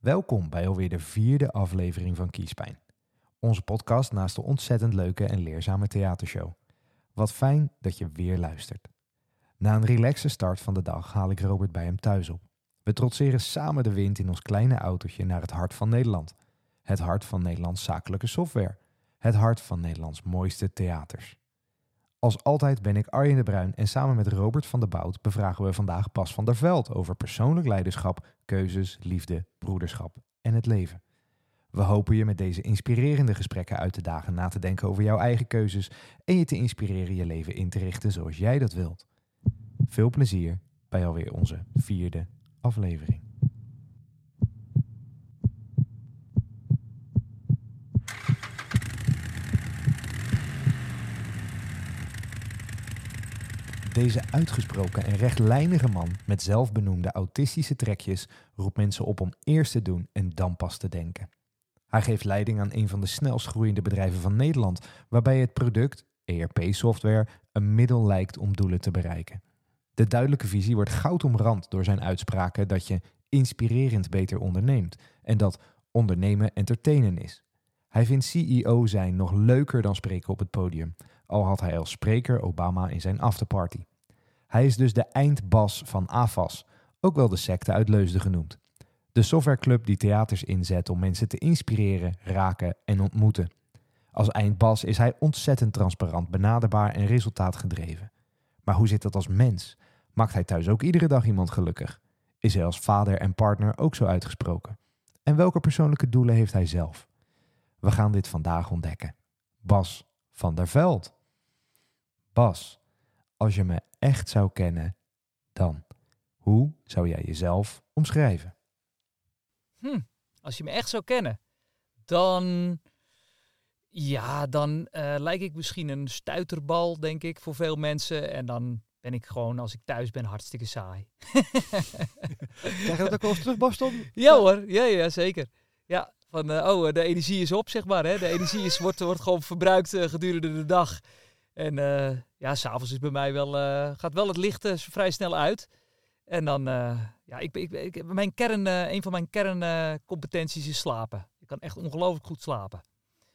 Welkom bij alweer de vierde aflevering van Kiespijn. Onze podcast naast de ontzettend leuke en leerzame theatershow. Wat fijn dat je weer luistert. Na een relaxe start van de dag haal ik Robert bij hem thuis op. We trotseren samen de wind in ons kleine autootje naar het hart van Nederland. Het hart van Nederlands zakelijke software. Het hart van Nederlands mooiste theaters. Als altijd ben ik Arjen de Bruin en samen met Robert van der Bout bevragen we vandaag Bas van der Veld over persoonlijk leiderschap, keuzes, liefde, broederschap en het leven. We hopen je met deze inspirerende gesprekken uit te dagen na te denken over jouw eigen keuzes en je te inspireren je leven in te richten zoals jij dat wilt. Veel plezier bij alweer onze vierde aflevering. Deze uitgesproken en rechtlijnige man met zelfbenoemde autistische trekjes roept mensen op om eerst te doen en dan pas te denken. Hij geeft leiding aan een van de snelst groeiende bedrijven van Nederland, waarbij het product, ERP-software, een middel lijkt om doelen te bereiken. De duidelijke visie wordt goud omrand door zijn uitspraken dat je inspirerend beter onderneemt en dat ondernemen entertainen is. Hij vindt CEO zijn nog leuker dan spreken op het podium, al had hij als spreker Obama in zijn afterparty. Hij is dus de eindbas van AFAS, ook wel de secte uit Leusden genoemd. De softwareclub die theaters inzet om mensen te inspireren, raken en ontmoeten. Als eindbas is hij ontzettend transparant, benaderbaar en resultaatgedreven. Maar hoe zit dat als mens? Maakt hij thuis ook iedere dag iemand gelukkig? Is hij als vader en partner ook zo uitgesproken? En welke persoonlijke doelen heeft hij zelf? We gaan dit vandaag ontdekken. Bas van der Veld. Bas, als je me echt zou kennen, dan hoe zou jij jezelf omschrijven? Hm, als je me echt zou kennen, dan. Ja, dan uh, lijk ik misschien een stuiterbal, denk ik, voor veel mensen. En dan ben ik gewoon, als ik thuis ben, hartstikke saai. Krijg je dat ook wel eens terug, Baston? Ja hoor, ja, ja zeker. Ja, van, uh, oh, de energie is op, zeg maar. Hè. De energie is, wordt, wordt gewoon verbruikt uh, gedurende de dag. En ja, s'avonds is bij mij wel, gaat wel het licht vrij snel uit. En dan, ja, ik, ik, ik, mijn kern, een van mijn kerncompetenties is slapen. Ik kan echt ongelooflijk goed slapen.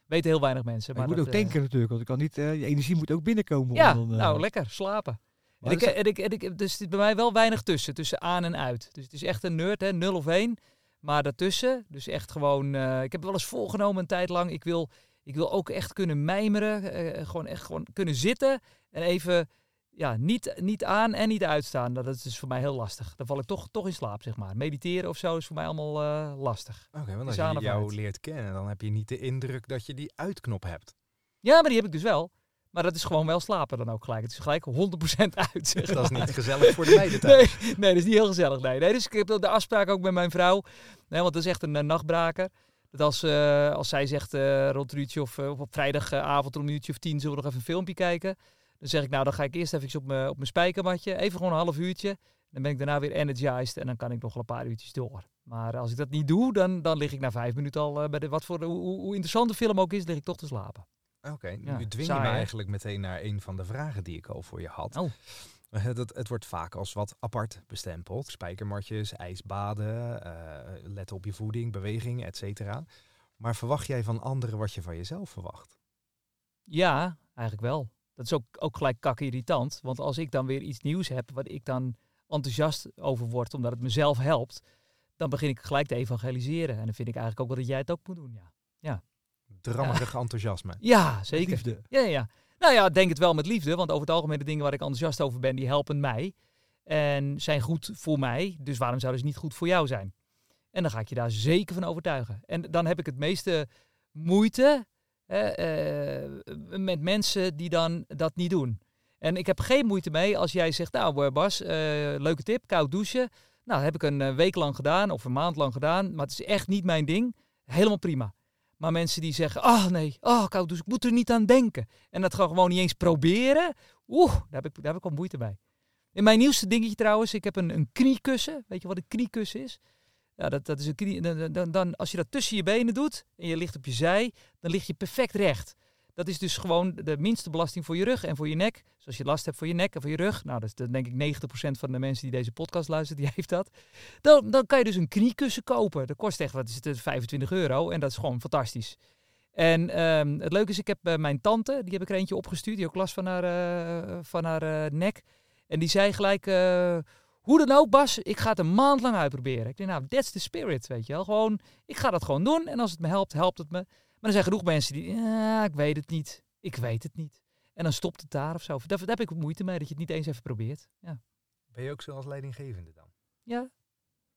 Weten heel weinig mensen. Maar, maar je moet ook denken natuurlijk, want ik kan niet, je energie moet ook binnenkomen. Ja, dan, nou lekker, slapen. En ik, en ik, en ik, er zit bij mij wel weinig tussen, tussen aan en uit. Dus het is echt een nerd, hè, 0 of 1. Maar daartussen, dus echt gewoon, uh, ik heb wel eens volgenomen een tijd lang. Ik wil, ik wil ook echt kunnen mijmeren, uh, gewoon echt gewoon kunnen zitten en even, ja, niet, niet aan en niet uitstaan. Dat is dus voor mij heel lastig. Dan val ik toch, toch in slaap, zeg maar. Mediteren of zo is voor mij allemaal uh, lastig. Oké, okay, want als je jou leert kennen, dan heb je niet de indruk dat je die uitknop hebt. Ja, maar die heb ik dus wel. Maar dat is gewoon wel slapen dan ook gelijk. Het is gelijk 100% uit. Zeg dat is niet gezellig voor de meiden thuis. Nee, nee, dat is niet heel gezellig. Nee. nee, dus ik heb de afspraak ook met mijn vrouw. Nee, want dat is echt een, een nachtbraker. Dat als, uh, als zij zegt uh, rond een uurtje of, op vrijdagavond om een uurtje of tien zullen we nog even een filmpje kijken. Dan zeg ik nou, dan ga ik eerst even op mijn op mijn spijkermatje. Even gewoon een half uurtje. Dan ben ik daarna weer energized en dan kan ik nog wel een paar uurtjes door. Maar als ik dat niet doe, dan, dan lig ik na vijf minuten al bij de, wat voor, hoe, hoe interessant de film ook is, lig ik toch te slapen. Oké, okay, nu dwing je me eigenlijk meteen naar een van de vragen die ik al voor je had. Oh. Het, het, wordt vaak als wat apart bestempeld. Spijkermatjes, ijsbaden, uh, let op je voeding, beweging, et cetera. Maar verwacht jij van anderen wat je van jezelf verwacht? Ja, eigenlijk wel. Dat is ook, ook gelijk kak irritant. Want als ik dan weer iets nieuws heb wat ik dan enthousiast over word omdat het mezelf helpt, dan begin ik gelijk te evangeliseren. En dan vind ik eigenlijk ook wel dat jij het ook moet doen. Ja. ja drammerig ja. enthousiasme. Ja, zeker. Liefde. Ja, ja. Nou ja, denk het wel met liefde. Want over het algemeen de dingen waar ik enthousiast over ben, die helpen mij. En zijn goed voor mij. Dus waarom zouden ze niet goed voor jou zijn? En dan ga ik je daar zeker van overtuigen. En dan heb ik het meeste moeite uh, met mensen die dan dat niet doen. En ik heb geen moeite mee als jij zegt, nou Bas, uh, leuke tip, koud douchen. Nou, dat heb ik een week lang gedaan of een maand lang gedaan. Maar het is echt niet mijn ding. Helemaal prima. Maar mensen die zeggen, oh nee, oh koud dus ik moet er niet aan denken. En dat gewoon niet eens proberen. Oeh, daar heb ik, daar heb ik wel moeite bij. In mijn nieuwste dingetje trouwens, ik heb een, een kniekussen. Weet je wat een kniekussen is? Ja, dat, dat is een knie, dan, dan, dan, als je dat tussen je benen doet en je ligt op je zij, dan lig je perfect recht. Dat is dus gewoon de minste belasting voor je rug en voor je nek. Dus als je last hebt voor je nek en voor je rug, nou, dat is dan denk ik 90% van de mensen die deze podcast luisteren, die heeft dat. Dan, dan kan je dus een kniekussen kopen. Dat kost echt, wat is het, 25 euro en dat is gewoon fantastisch. En ehm, het leuke is, ik heb eh, mijn tante, die heb ik er eentje opgestuurd, die ook last van haar, eh, van haar eh, nek. En die zei gelijk, hoe dan ook Bas, ik ga het een maand lang uitproberen. Ik denk, nou, that's the spirit, weet je wel. Gewoon, ik ga dat gewoon doen en als het me helpt, helpt het me. Maar er zijn genoeg mensen die, ja, ik weet het niet, ik weet het niet. En dan stopt het daar of zo. Daar, daar heb ik moeite mee, dat je het niet eens even probeert. Ja. Ben je ook zo als leidinggevende dan? Ja.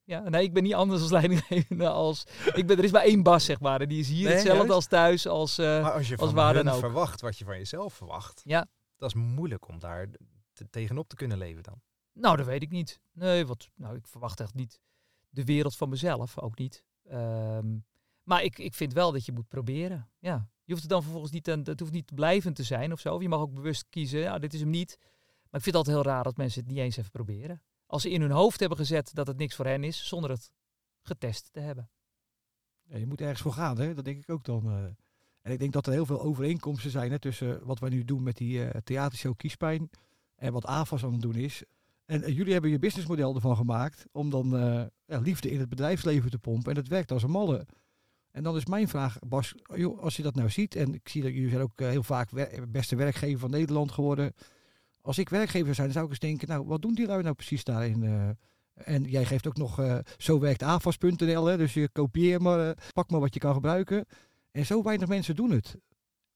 Ja, nee, ik ben niet anders als leidinggevende als... Ik ben, er is maar één Bas, zeg maar. En die is hier Nee, hetzelfde juist. als thuis, als... eh, Maar als je als van waar hun dan ook. verwacht wat je van jezelf verwacht, Ja. dat is moeilijk om daar te- tegenop te kunnen leven dan. Nou, dat weet ik niet. Nee, wat, nou, ik verwacht echt niet de wereld van mezelf, ook niet. Ehm, maar ik, ik vind wel dat je moet proberen. Ja. Je hoeft het dan vervolgens niet, aan- het hoeft niet blijvend te zijn of zo. Je mag ook bewust kiezen, ja, dit is hem niet. Maar ik vind het altijd heel raar dat mensen het niet eens even proberen. Als ze in hun hoofd hebben gezet dat het niks voor hen is, zonder het getest te hebben. Ja, je moet ergens voor gaan, hè? dat denk ik ook dan. eh. En ik denk dat er heel veel overeenkomsten zijn hè, tussen wat wij nu doen met die eh, theatershow Kiespijn en wat AFAS aan het doen is. En eh, jullie hebben je businessmodel ervan gemaakt om dan eh, ja, liefde in het bedrijfsleven te pompen. En dat werkt als een malle. En dan is mijn vraag, Bas, als je dat nou ziet, en ik zie dat jullie zijn ook eh, heel vaak wer- beste werkgever van Nederland geworden. Als ik werkgever zou zijn, zou ik eens denken, nou, wat doen die lui nou precies daarin? en jij geeft ook nog, eh, zo werkt AFAS.nl, hè, dus je kopieer maar, pak maar wat je kan gebruiken. En zo weinig mensen doen het.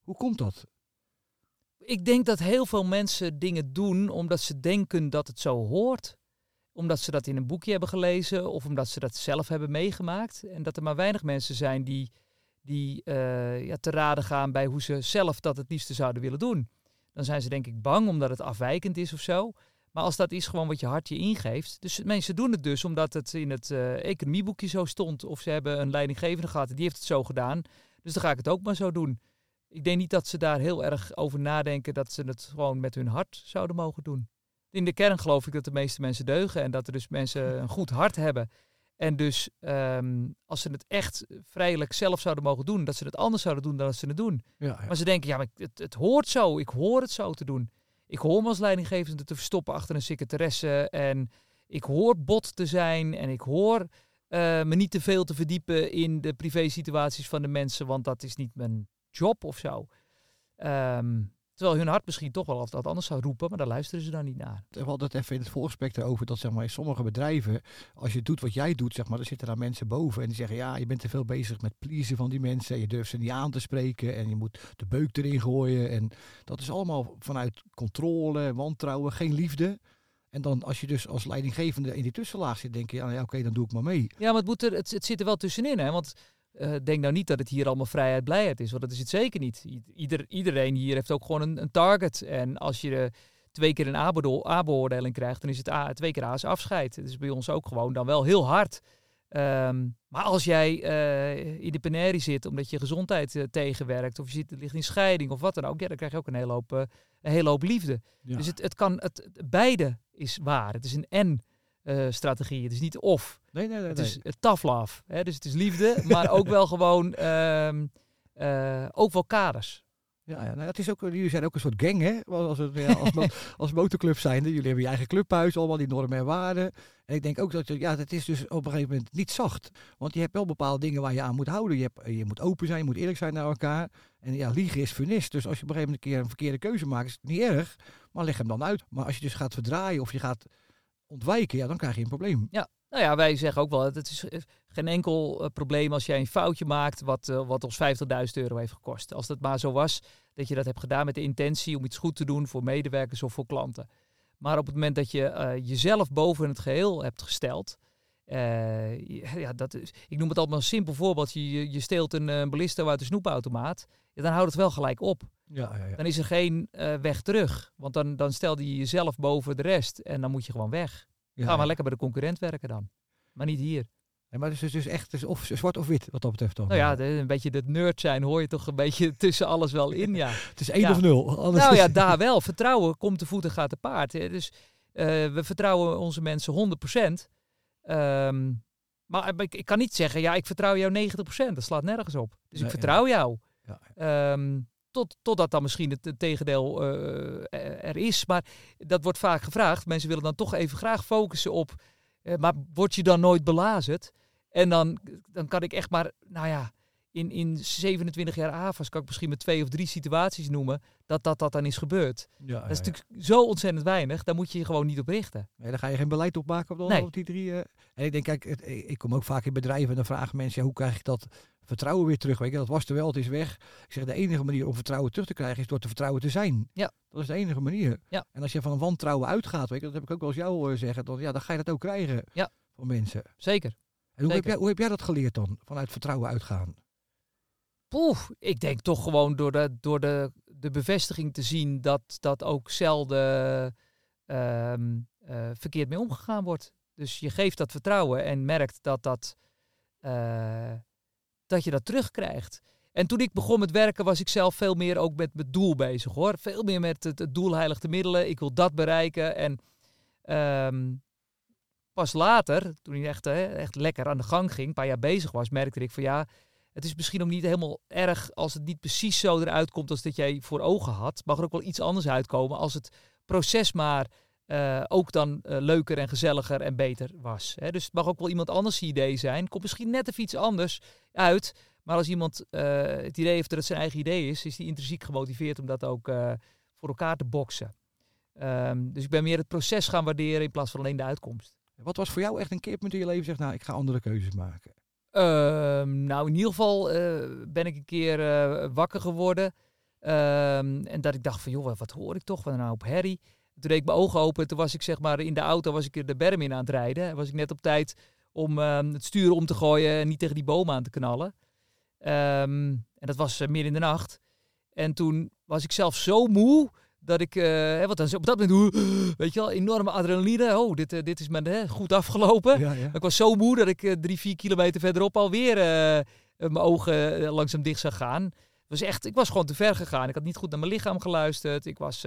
Hoe komt dat? Ik denk dat heel veel mensen dingen doen omdat ze denken dat het zo hoort. Omdat ze dat in een boekje hebben gelezen of omdat ze dat zelf hebben meegemaakt. En dat er maar weinig mensen zijn die, die eh, ja, te raden gaan bij hoe ze zelf dat het liefste zouden willen doen. Dan zijn ze denk ik bang omdat het afwijkend is of zo. Maar als dat is gewoon wat je hart je ingeeft. Dus mensen doen het dus omdat het in het eh, economieboekje zo stond. Of ze hebben een leidinggevende gehad en die heeft het zo gedaan. Dus dan ga ik het ook maar zo doen. Ik denk niet dat ze daar heel erg over nadenken dat ze het gewoon met hun hart zouden mogen doen. In de kern geloof ik dat de meeste mensen deugen en dat er dus mensen een goed hart hebben. En dus ehm, als ze het echt vrijelijk zelf zouden mogen doen, dat ze het anders zouden doen dan dat ze het doen. Ja, ja. Maar ze denken, ja, maar het, het hoort zo. Ik hoor het zo te doen. Ik hoor me als leidinggevende te verstoppen achter een secretaresse. En ik hoor bot te zijn. En ik hoor eh, me niet te veel te verdiepen in de privé-situaties van de mensen. Want dat is niet mijn job of zo. Ehm, terwijl hun hart misschien toch wel wat anders zou roepen. Maar daar luisteren ze dan niet naar. We hadden het even in het voorgesprek erover dat zeg maar, in sommige bedrijven, als je doet wat jij doet, zeg maar, dan zitten daar mensen boven en die zeggen ja, je bent te veel bezig met pleasen van die mensen. Je durft ze niet aan te spreken en je moet de beuk erin gooien. En dat is allemaal vanuit controle, wantrouwen, geen liefde. En dan als je dus als leidinggevende in die tussenlaag zit, denk je, ja, ja oké, dan doe ik maar mee. Ja, maar het, moet er, het, het zit er wel tussenin. Hè? Want eh, denk nou niet dat het hier allemaal vrijheid, blijheid is. Want dat is het zeker niet. Ieder, iedereen hier heeft ook gewoon een, een target. En als je twee keer een A-beoordeling krijgt, dan is het A, twee keer A is afscheid. Het is bij ons ook gewoon dan wel heel hard. Ehm, maar als jij eh, in de penarie zit omdat je gezondheid eh, tegenwerkt, of je zit, ligt in scheiding of wat dan ook, ja, dan krijg je ook een hele hoop, een hele hoop liefde. Ja. Dus het, het kan, het, beide is waar. Het is een en-strategie. het is niet of. nee, nee, nee. Het is uh, tough love. Hè? Dus het is liefde, maar ook wel gewoon ehm, eh, ook wel kaders. Ja, ja nou, het is ook, jullie zijn ook een soort gang, hè? Als, het, ja, als, mo- als motorclub zijnde. Jullie hebben je eigen clubhuis, allemaal die normen en waarden. En ik denk ook dat, ja, het is dus op een gegeven moment niet zacht. Want je hebt wel bepaalde dingen waar je aan moet houden. Je, hebt, je moet open zijn, je moet eerlijk zijn naar elkaar. En ja, liegen is funest. Dus als je op een gegeven moment een keer een verkeerde keuze maakt, is het niet erg. Maar leg hem dan uit. Maar als je dus gaat verdraaien of je gaat ontwijken, ja, dan krijg je een probleem. Nou ja, wij zeggen ook wel, het is eh, geen enkel eh, probleem als jij een foutje maakt wat, eh, wat ons 50.000 euro heeft gekost. Als dat maar zo was dat je dat hebt gedaan met de intentie om iets goed te doen voor medewerkers of voor klanten. Maar op het moment dat je jezelf boven het geheel hebt gesteld, eh, ja, dat is, ik noem het altijd maar een simpel voorbeeld. Je, je, steelt een uh, ballisto uit de snoepautomaat, ja, dan houdt het wel gelijk op. Ja, ja, ja. Dan is er geen uh, weg terug. Want dan, dan stelde je jezelf boven de rest en dan moet je gewoon weg. Ga maar lekker bij de concurrent werken dan. Maar niet hier. Ja, maar het is dus echt het is of zwart of wit, wat dat betreft dan. Nou ja, een beetje dat nerd zijn hoor je toch een beetje tussen alles wel in, ja. het is één ja. of nul. Anders nou ja, daar wel. Vertrouwen komt te voet en gaat te paard. hè. Dus eh, we vertrouwen onze mensen 100%. Ehm, maar ik, ik kan niet zeggen, ja, ik vertrouw jou 90%. Dat slaat nergens op. Dus Nee, ik vertrouw jou. Ja. Ehm, tot, totdat dan misschien het, het tegendeel eh, er is. Maar dat wordt vaak gevraagd. Mensen willen dan toch even graag focussen op. eh, maar word je dan nooit belazerd? En dan, dan kan ik echt maar, nou ja, in, in 27 jaar AFAS kan ik misschien met twee of drie situaties noemen dat dat, dat dan is gebeurd. Ja, Dat is natuurlijk zo ontzettend weinig. Daar moet je je gewoon niet op richten. Nee, daar ga je geen beleid op maken op, de, Nee. op die drie. eh. En ik denk, kijk, het- ik kom ook vaak in bedrijven en dan vragen mensen, ja, hoe krijg ik dat vertrouwen weer terug? Weet je, dat was er wel, het is weg. Ik zeg, de enige manier om vertrouwen terug te krijgen is door te vertrouwen te zijn. Ja. Dat is de enige manier. Ja. En als je van een wantrouwen uitgaat, weet je, dat heb ik ook wel eens jou horen zeggen, dan, ja, dan ga je dat ook krijgen Ja. van mensen. Zeker. En hoe heb, Zeker. jij, hoe heb jij dat geleerd dan, vanuit vertrouwen uitgaan? Poeh, ik denk toch gewoon door de, door de, de bevestiging te zien dat dat ook zelden ehm, eh, verkeerd mee omgegaan wordt. Dus je geeft dat vertrouwen en merkt dat, dat, eh, dat je dat terugkrijgt. En toen ik begon met werken was ik zelf veel meer ook met mijn doel bezig hoor. Veel meer met het, doel heilig de middelen. Ik wil dat bereiken. En ehm, pas later, toen ik echt, echt lekker aan de gang ging, een paar jaar bezig was, merkte ik van ja, het is misschien ook niet helemaal erg als het niet precies zo eruit komt als dat jij voor ogen had. Mag er ook wel iets anders uitkomen als het proces maar eh, ook dan eh, leuker en gezelliger en beter was. Hè? Dus het mag ook wel iemand anders idee zijn. Komt misschien net even iets anders uit. Maar als iemand eh, het idee heeft dat het zijn eigen idee is, is die intrinsiek gemotiveerd om dat ook voor elkaar te boksen. Ehm, dus ik ben meer het proces gaan waarderen in plaats van alleen de uitkomst. Wat was voor jou echt een keerpunt in je leven? Zeg, nou, ik ga andere keuzes maken. Ehm, nou, in ieder geval eh, ben ik een keer eh, wakker geworden. Ehm, en dat ik dacht van, joh, wat- hoor ik toch? Wat nou op herrie? Toen deed ik mijn ogen open. Toen was ik zeg maar in de auto was ik de berm in aan het rijden. En was ik net op tijd om ehm, het stuur om te gooien en niet tegen die boom aan te knallen. En dat was uh, meer in de nacht. En toen was ik zelf zo moe dat ik, eh, want dan op dat moment, weet je wel, enorme adrenaline. Oh, dit, eh, dit is me hè, goed afgelopen. Ja, ja. Ik was zo moe dat ik eh, drie, vier kilometer verderop alweer eh, eh, mijn ogen langzaam dicht zag gaan. Het was echt, ik was gewoon te ver gegaan. Ik had niet goed naar mijn lichaam geluisterd. Ik, was,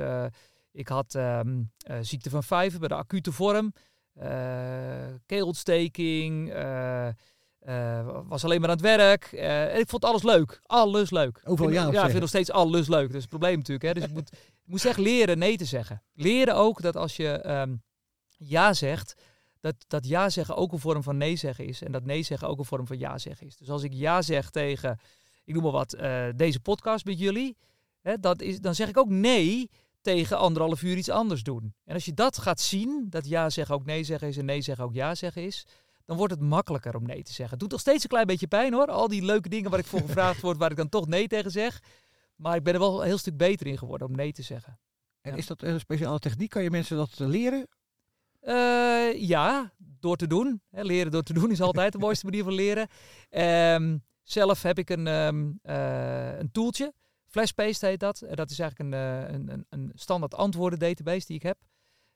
ik had ehm, eh, ziekte van vijven bij de acute vorm. keelontsteking. was alleen maar aan het werk. en ik vond alles leuk. Alles leuk. Overal Ik ja ja, ik vind nog steeds alles leuk. Dat is het probleem natuurlijk. Hè. Dus ik moet, ik moest echt leren nee te zeggen. Leren ook dat als je ehm, ja zegt, dat, dat ja zeggen ook een vorm van nee zeggen is. En dat nee zeggen ook een vorm van ja zeggen is. Dus als ik ja zeg tegen, ik noem maar wat, eh, deze podcast met jullie, hè, dat is, dan zeg ik ook nee tegen anderhalf uur iets anders doen. En als je dat gaat zien, dat ja zeggen ook nee zeggen is en nee zeggen ook ja zeggen is, dan wordt het makkelijker om nee te zeggen. Het doet nog steeds een klein beetje pijn hoor. Al die leuke dingen waar ik voor gevraagd word, waar ik dan toch nee tegen zeg. Maar ik ben er wel een heel stuk beter in geworden om nee te zeggen. En Ja. is dat een speciale techniek? Kan je mensen dat eh, leren? Eh, ja, door te doen. Hè, leren door te doen is altijd de mooiste manier van leren. Ehm, zelf heb ik een, ehm eh, een tooltje. Flashpaste heet dat. Dat is eigenlijk een, een, een, een standaard antwoorden database die ik heb.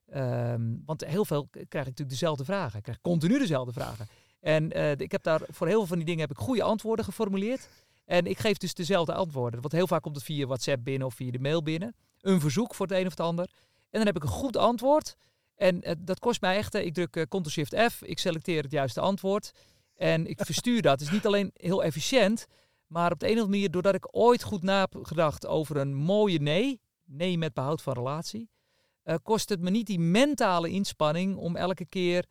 Ehm, want heel veel krijg ik natuurlijk dezelfde vragen. Ik krijg continu dezelfde vragen. En ik heb daar voor heel veel van die dingen heb ik goede antwoorden geformuleerd. En ik geef dus dezelfde antwoorden. Want heel vaak komt het via WhatsApp binnen of via de mail binnen. Een verzoek voor het een of het ander. En dan heb ik een goed antwoord. En eh, dat kost mij echt, eh, ik druk eh, Ctrl-Shift-F, ik selecteer het juiste antwoord en ik verstuur dat. Het is niet alleen heel efficiënt, maar op de een of andere manier, doordat ik ooit goed na heb gedacht over een mooie nee, nee met behoud van relatie, kost het me niet die mentale inspanning om elke keer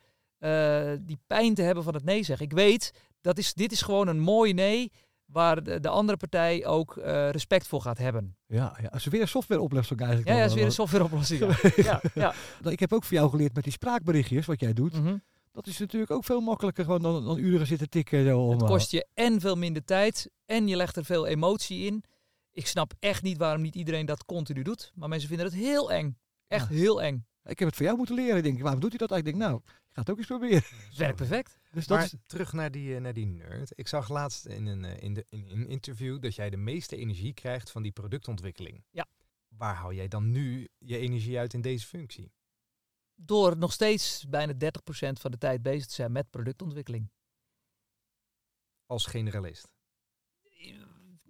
die pijn te hebben van het nee zeggen. Ik weet, dat is, dit is gewoon een mooie nee, waar de, de andere partij ook eh, respect voor gaat hebben. Ja, ja. Is weer een softwareoplossing eigenlijk. Ja, ja, is weer een eh, softwareoplossing. Ja, ja. ja. Ik heb ook voor jou geleerd met die spraakberichtjes, wat jij doet. Mhm. Dat is natuurlijk ook veel makkelijker gewoon dan, dan uren zitten tikken. Zo, Het eh, kost je en veel minder tijd en je legt er veel emotie in. Ik snap echt niet waarom niet iedereen dat continu doet. Maar mensen vinden het heel eng. Echt heel eng. Ik heb het voor jou moeten leren. Ik denk, waarom doet hij dat eigenlijk? Ik denk, nou, ik ga het ook eens proberen. Het werkt perfect. Dus dat Maar is, terug naar die, eh, naar die nerd. Ik zag laatst in een, eh, in, de, in een interview dat jij de meeste energie krijgt van die productontwikkeling. Ja. Waar hou jij dan nu je energie uit in deze functie? Door nog steeds bijna 30% van de tijd bezig te zijn met productontwikkeling. Als generalist.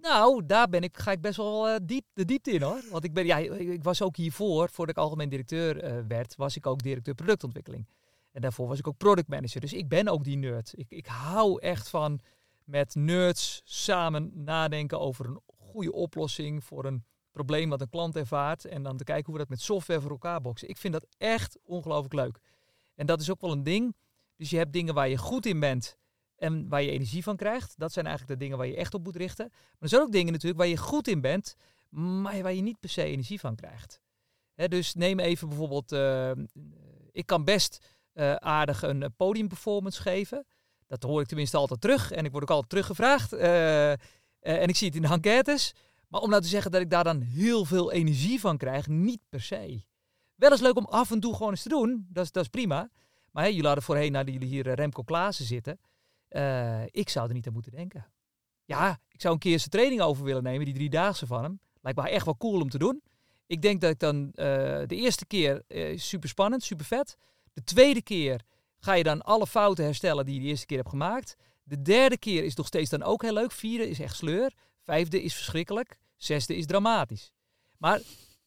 Nou, daar ben ik, ga ik best wel eh, diep, de diepte in hoor. Want ik, ben, ja, ik was ook hiervoor, voordat ik algemeen directeur eh, werd, was ik ook directeur productontwikkeling. En daarvoor was ik ook product manager. Dus ik ben ook die nerd. Ik, ik hou echt van met nerds samen nadenken over een goede oplossing voor een probleem wat een klant ervaart. En dan te kijken hoe we dat met software voor elkaar boksen. Ik vind dat echt ongelooflijk leuk. En dat is ook wel een ding. Dus je hebt dingen waar je goed in bent en waar je energie van krijgt. Dat zijn eigenlijk de dingen waar je echt op moet richten. Maar er zijn ook dingen natuurlijk waar je goed in bent, maar waar je niet per se energie van krijgt. Dus neem even bijvoorbeeld, uh, ik kan best uh, aardig een podiumperformance geven. Dat hoor ik tenminste altijd terug en ik word ook altijd teruggevraagd. En ik zie het in de enquêtes. Maar om nou te zeggen dat ik daar dan heel veel energie van krijg, niet per se. Wel eens leuk om af en toe gewoon eens te doen, dat is, prima. Maar jullie hadden voorheen, naar jullie hier Remco Klaassen zitten. Uh, ik zou er niet aan moeten denken. Ja, ik zou een keer zijn training over willen nemen, die driedaagse van hem. Lijkt me echt wel cool om te doen. Ik denk dat ik dan uh, de eerste keer uh, super spannend, super vet. De tweede keer ga je dan alle fouten herstellen die je de eerste keer hebt gemaakt. De derde keer is nog steeds dan ook heel leuk. Vierde is echt sleur. Vijfde is verschrikkelijk. Zesde is dramatisch. Maar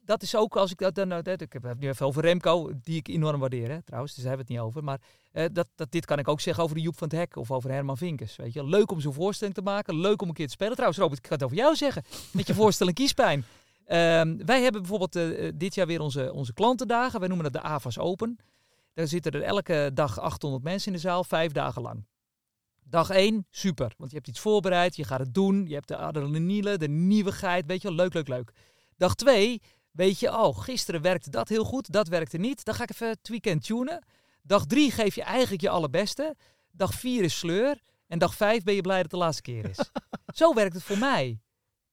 dat is ook als ik dat dan. Ik heb het nu even over Remco, die ik enorm waardeer, hè, trouwens. Dus daar hebben we het niet over. Maar uh, dat, dat, dit kan ik ook zeggen over de Joep van het Hek of over Herman Vinkers. Weet je, leuk om zo'n voorstelling te maken. Leuk om een keer te spelen. Trouwens, Robert, ik ga het over jou zeggen. Met je voorstelling Kiespijn. Um, wij hebben bijvoorbeeld uh, dit jaar weer onze, onze klantendagen. Wij noemen dat de AVAS Open. Daar zitten er elke dag 800 mensen in de zaal, vijf dagen lang. Dag 1, super. Want je hebt iets voorbereid, je gaat het doen. Je hebt de adrenaline, de nieuwigheid. Weet je wel, leuk, leuk, leuk. Dag 2, weet je, oh, gisteren werkte dat heel goed, dat werkte niet. Dan ga ik even het weekend tunen. Dag 3 geef je eigenlijk je allerbeste. Dag 4 is sleur. En dag 5 ben je blij dat het de laatste keer is. Zo werkt het voor mij.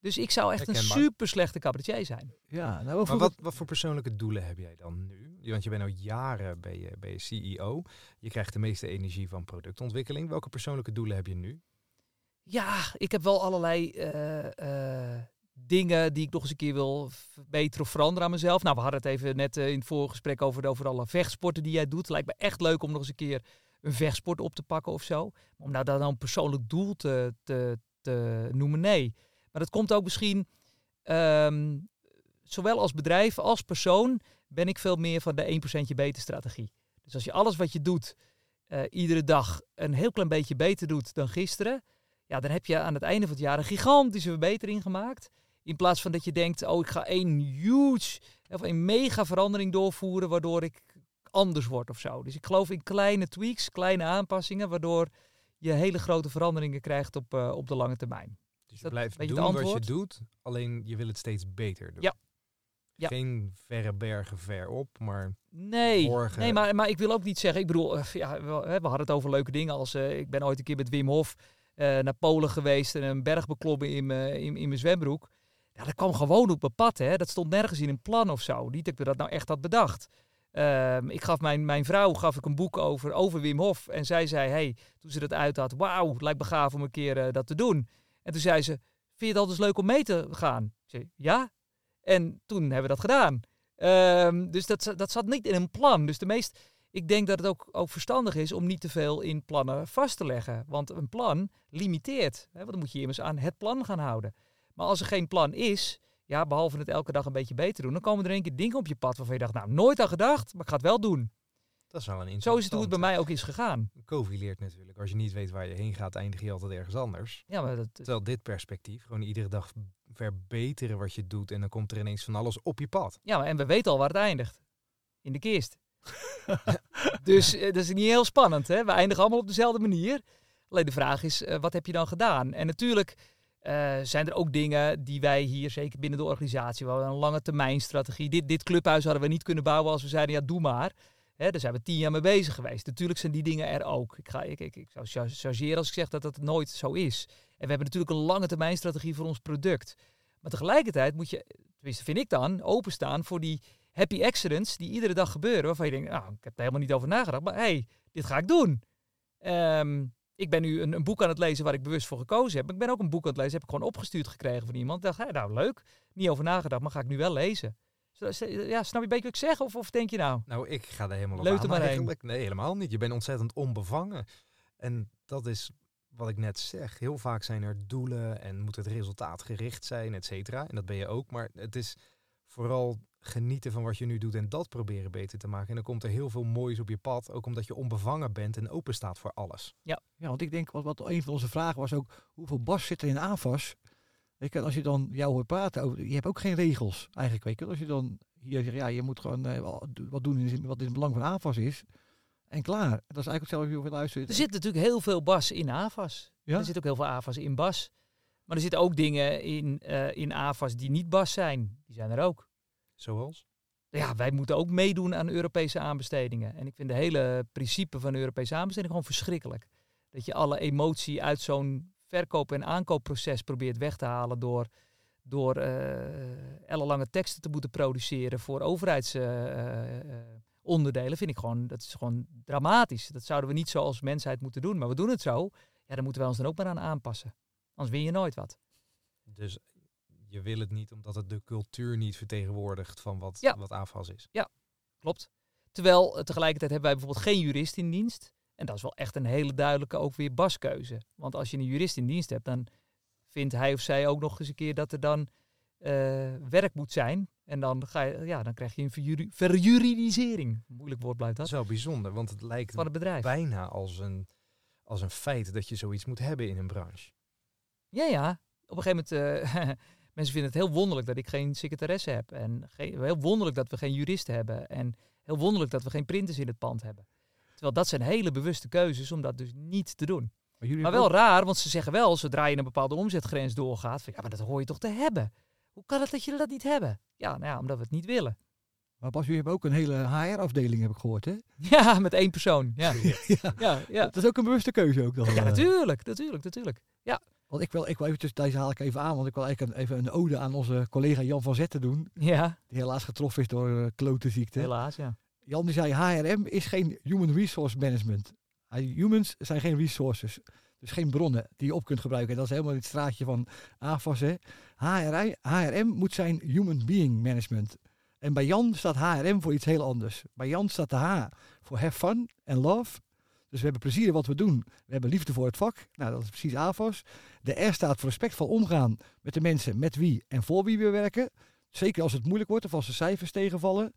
Dus ik zou echt een super slechte cabaretier zijn. Ja, nou, maar wat, wat voor persoonlijke doelen heb jij dan nu? Want je bent al jaren bij je, bij je CEO. Je krijgt de meeste energie van productontwikkeling. Welke persoonlijke doelen heb je nu? Ja, ik heb wel allerlei uh, uh, dingen die ik nog eens een keer wil verbeteren of veranderen aan mezelf. Nou, we hadden het even net uh, in het vorige gesprek over, over alle vechtsporten die jij doet. Lijkt me echt leuk om nog eens een keer een vechtsport op te pakken of zo. Om nou dan een persoonlijk doel te, te, te noemen, nee. Maar dat komt ook misschien um, zowel als bedrijf als persoon ben ik veel meer van de 1% beter strategie. Dus als je alles wat je doet uh, iedere dag een heel klein beetje beter doet dan gisteren, ja, dan heb je aan het einde van het jaar een gigantische verbetering gemaakt. In plaats van dat je denkt, oh, ik ga één huge, of een mega verandering doorvoeren, waardoor ik anders word of zo. Dus ik geloof in kleine tweaks, kleine aanpassingen, waardoor je hele grote veranderingen krijgt op, uh, op de lange termijn. Dus je blijft doen wat je doet, alleen je wil het steeds beter doen. Ja, ja. Geen verre bergen ver op, maar nee, nee maar, maar ik wil ook niet zeggen, ik bedoel, uh, ja, we, we, hadden het over leuke dingen als, uh, ik ben ooit een keer met Wim Hof naar Polen geweest en een berg beklommen in, in, in mijn zwembroek. Ja, dat kwam gewoon op mijn pad, hè. Dat stond nergens in een plan of zo. Niet dat ik dat nou echt had bedacht. Ehm, ik gaf mijn, mijn vrouw gaf ik een boek over, over Wim Hof. En zij zei, hey, toen ze dat uit had, wauw, lijkt me gaaf om een keer dat te doen. En toen zei ze, vind je het altijd leuk om mee te gaan? Ik zei, ja, en toen hebben we dat gedaan. Um, dus dat, dat zat niet in een plan. Dus de meest, ik denk dat het ook, ook verstandig is om niet te veel in plannen vast te leggen. Want een plan limiteert. Hè, dan moet je immers aan het plan gaan houden. Maar als er geen plan is, ja, behalve het elke dag een beetje beter doen, dan komen er een keer dingen op je pad waarvan je dacht, nou, nooit aan gedacht, maar ik ga het wel doen. Dat is wel een Zo is het hoe het bij mij ook is gegaan. Covid leert natuurlijk. Als je niet weet waar je heen gaat, eindig je altijd ergens anders. Ja, maar dat, Terwijl dit perspectief, gewoon iedere dag verbeteren wat je doet en dan komt er ineens van alles op je pad. Ja, en we weten al waar het eindigt. In de kist. dus uh, dat is niet heel spannend. Hè? We eindigen allemaal op dezelfde manier. Alleen de vraag is, uh, wat heb je dan gedaan? En natuurlijk uh, zijn er ook dingen die wij hier, zeker binnen de organisatie, we een lange termijn strategie. Dit, dit clubhuis hadden we niet kunnen bouwen als we zeiden, ja, doe maar. Hè, daar zijn we tien jaar mee bezig geweest. Natuurlijk zijn die dingen er ook. Ik, ga, ik, ik, zou chargeren als ik zeg dat dat nooit zo is. En we hebben natuurlijk een lange termijn strategie voor ons product. Maar tegelijkertijd moet je, tenminste vind ik dan, openstaan voor die happy accidents die iedere dag gebeuren. Waarvan je denkt, nou, ik heb er helemaal niet over nagedacht. Maar hey, dit ga ik doen. Um, ik ben nu een, een, boek aan het lezen waar ik bewust voor gekozen heb. Ik ben ook een boek aan het lezen, heb ik gewoon opgestuurd gekregen van iemand. Ik dacht, hey, nou leuk, niet over nagedacht, maar ga ik nu wel lezen. Ja, snap je een beetje wat ik zeg? Of, of denk je nou? Nou, ik ga er helemaal op aan, maar eigenlijk. Nee, helemaal niet. Je bent ontzettend onbevangen. En dat is wat ik net zeg. Heel vaak zijn er doelen en moet het resultaat gericht zijn, et cetera. En dat ben je ook. Maar het is vooral genieten van wat je nu doet en dat proberen beter te maken. En dan komt er heel veel moois op je pad. Ook omdat je onbevangen bent en open staat voor alles. Ja, ja want ik denk, wat, wat een van onze vragen was ook, hoeveel bas zit er in? Weet je, als je dan jou hoort praten, over, je hebt ook geen regels eigenlijk. Weet je, als je dan hier zegt, ja, je moet gewoon eh, wat doen in, wat in het belang van AFAS is. En klaar. Dat is eigenlijk hetzelfde als je luistert. Er zit natuurlijk heel veel bas in AFAS. Ja? Er zit ook heel veel AFAS in bas. Maar er zitten ook dingen in, eh, in AFAS die niet bas zijn. Die zijn er ook. Zoals? Ja, wij moeten ook meedoen aan Europese aanbestedingen. En ik vind de hele principe van Europese aanbesteding gewoon verschrikkelijk. Dat je alle emotie uit zo'n verkoop- en aankoopproces probeert weg te halen door, door uh, ellenlange teksten te moeten produceren voor overheidsonderdelen. vind ik gewoon, dat is gewoon dramatisch. Dat zouden we niet zo als mensheid moeten doen. Maar we doen het zo. Ja, dan moeten we ons dan ook maar aan aanpassen. Anders win je nooit wat. Dus je wil het niet omdat het de cultuur niet vertegenwoordigt van wat, Ja. wat AFAS is. Klopt. Terwijl eh, tegelijkertijd hebben wij bijvoorbeeld geen jurist in dienst. En dat is wel echt een hele duidelijke ook weer baskeuze. Want als je een jurist in dienst hebt, dan vindt hij of zij ook nog eens een keer dat er dan eh, werk moet zijn. En dan, ga je, ja, dan krijg je een verjuri- verjuridisering. Moeilijk woord blijft Dat wel bijzonder, want het lijkt Van het bedrijf. bijna als een, als een feit dat je zoiets moet hebben in een branche. Ja, ja. Op een gegeven moment, eh, mensen vinden het heel wonderlijk dat ik geen secretaresse heb. En geen, heel wonderlijk dat we geen juristen hebben. En heel wonderlijk dat we geen printers in het pand hebben. Terwijl dat zijn hele bewuste keuzes om dat dus niet te doen. Maar, Maar wel raar, want ze zeggen wel, zodra je een bepaalde omzetgrens doorgaat, van, ja, maar dat hoor je toch te hebben. Hoe kan het dat jullie dat niet hebben? Ja, nou ja, omdat we het niet willen. maar Bas, jullie hebben ook een hele HR-afdeling, heb ik gehoord, hè? Ja, met één persoon. Ja, ja. ja, ja. Dat is ook een bewuste keuze ook dan. ja eh. natuurlijk, natuurlijk, natuurlijk. Want ik wil, ik wil eventjes, deze haal ik even aan, want ik wil eigenlijk een, even een ode aan onze collega Jan van Zetten doen. Ja, Die helaas getroffen is door uh, klotenziekte. helaas, ja. Jan die zei, HRM is geen human resource management. Humans zijn geen resources. Dus geen bronnen die je op kunt gebruiken. En dat is helemaal het straatje van AFAS. Hè. HRI, HRM moet zijn human being management. En bij Jan staat HRM voor iets heel anders. Bij Jan staat de H voor have fun en love. Dus we hebben plezier in wat we doen. We hebben liefde voor het vak. Nou, dat is precies AFAS. De R staat voor respectvol omgaan met de mensen met wie en voor wie we werken. Zeker als het moeilijk wordt of als de cijfers tegenvallen.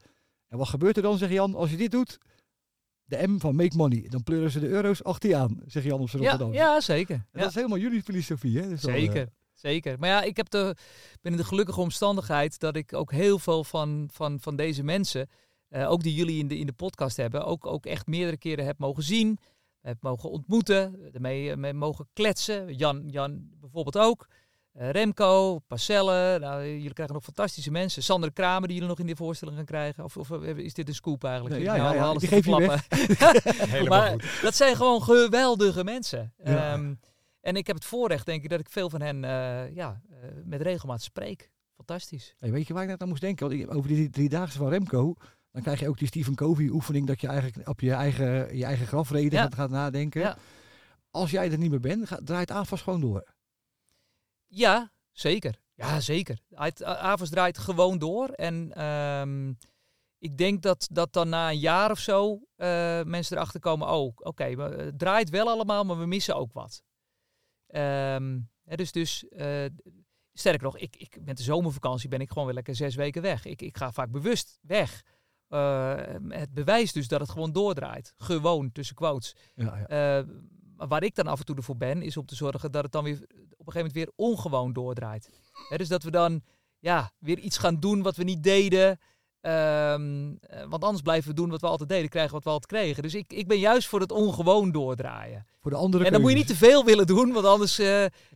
En wat gebeurt er dan, zegt Jan, als je dit doet? De M van make money. Dan pleuren ze de euro's achter je aan, zegt Jan op zijn Ja, Rotterdam. ja, zeker. En Ja. Dat is helemaal jullie filosofie, hè? Dus dan, Zeker, zeker. Maar ja, ik heb de, ben in de gelukkige omstandigheid dat ik ook heel veel van, van, van deze mensen, eh, ook die jullie in de, in de podcast hebben, ook, ook echt meerdere keren heb mogen zien, heb mogen ontmoeten, ermee eh, mee mogen kletsen. Jan, Jan bijvoorbeeld ook. Eh, Remco, Parcelle, nou, jullie krijgen nog fantastische mensen. Sander Kramer, die jullie nog in de voorstelling gaan krijgen. Of, of is dit een scoop eigenlijk? Nee, ja, nou ja, ja, alles die geef je maar goed. dat zijn gewoon geweldige mensen. Ja. Ehm, en ik heb het voorrecht, denk ik, dat ik veel van hen eh, ja, eh, met regelmaat spreek. Fantastisch. Hey, weet je waar ik net aan moest denken? Want ik- over die driedaagse van Remco, dan krijg je ook die Stephen Covey oefening dat je eigenlijk op je eigen, je eigen grafreden Ja. gaat, gaat nadenken. Ja. Als jij er niet meer bent, gaat, draait AFAS gewoon door. Ja, zeker. Ja, zeker. Het, uh, Avos draait gewoon door. En ehm, ik denk dat, dat dan na een jaar of zo eh, mensen erachter komen... Oh, oké, maar het draait wel allemaal, maar we missen ook wat. Ehm, hè, dus dus eh, sterker nog, ik, ik, met de zomervakantie ben ik gewoon weer lekker zes weken weg. Ik, ik ga vaak bewust weg. Eh, het bewijst dus dat het gewoon doordraait. Gewoon, tussen quotes. Ja, ja. Eh, waar ik dan af en toe ervoor ben, is om te zorgen dat het dan weer op een gegeven moment weer ongewoon doordraait. Dus dat we dan ja, weer iets gaan doen wat we niet deden. Ehm, eh, want anders blijven we doen wat we altijd deden, krijgen wat we altijd kregen. Dus ik, ik ben juist voor het ongewoon doordraaien. Voor de andere En dan moet je niet te veel willen doen, want anders...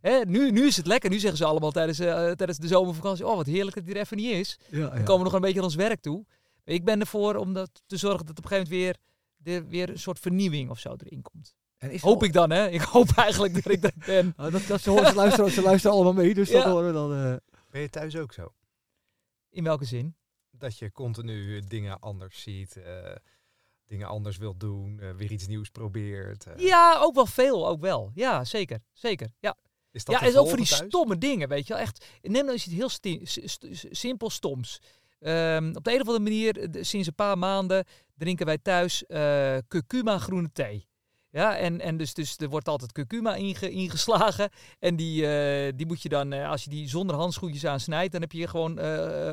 hè, nu, nu is het lekker. Nu zeggen ze allemaal tijdens, tijdens de zomervakantie... Oh, wat heerlijk dat het hier even niet is. Ja, ja. Dan komen we nog een beetje aan ons werk toe. Ik ben ervoor om dat te zorgen dat op een gegeven moment weer, er weer een soort vernieuwing of zo erin komt. En is Hoop al- ik dan, hè? Ik hoop eigenlijk dat ik dat ben. Ah, dat, dat ze, horen, ze, luisteren, ze luisteren allemaal mee, dus dat horen we dan. eh. Ben je thuis ook zo? In welke zin? Dat je continu dingen anders ziet, eh, dingen anders wilt doen, eh, weer iets nieuws probeert. eh. Ja, ook wel veel, ook wel. Ja, zeker. Zeker. Ja, Is dat ja en ook voor die thuis? stomme dingen, weet je wel. Echt, neem nou eens iets heel sti- st- simpel stoms. Ehm, op de een of andere manier, eh, sinds een paar maanden, drinken wij thuis eh curcuma groene thee. Ja, en, en dus, dus er wordt altijd curcuma inge, ingeslagen. En die, eh, die moet je dan, als je die zonder handschoentjes aan snijdt, dan heb je gewoon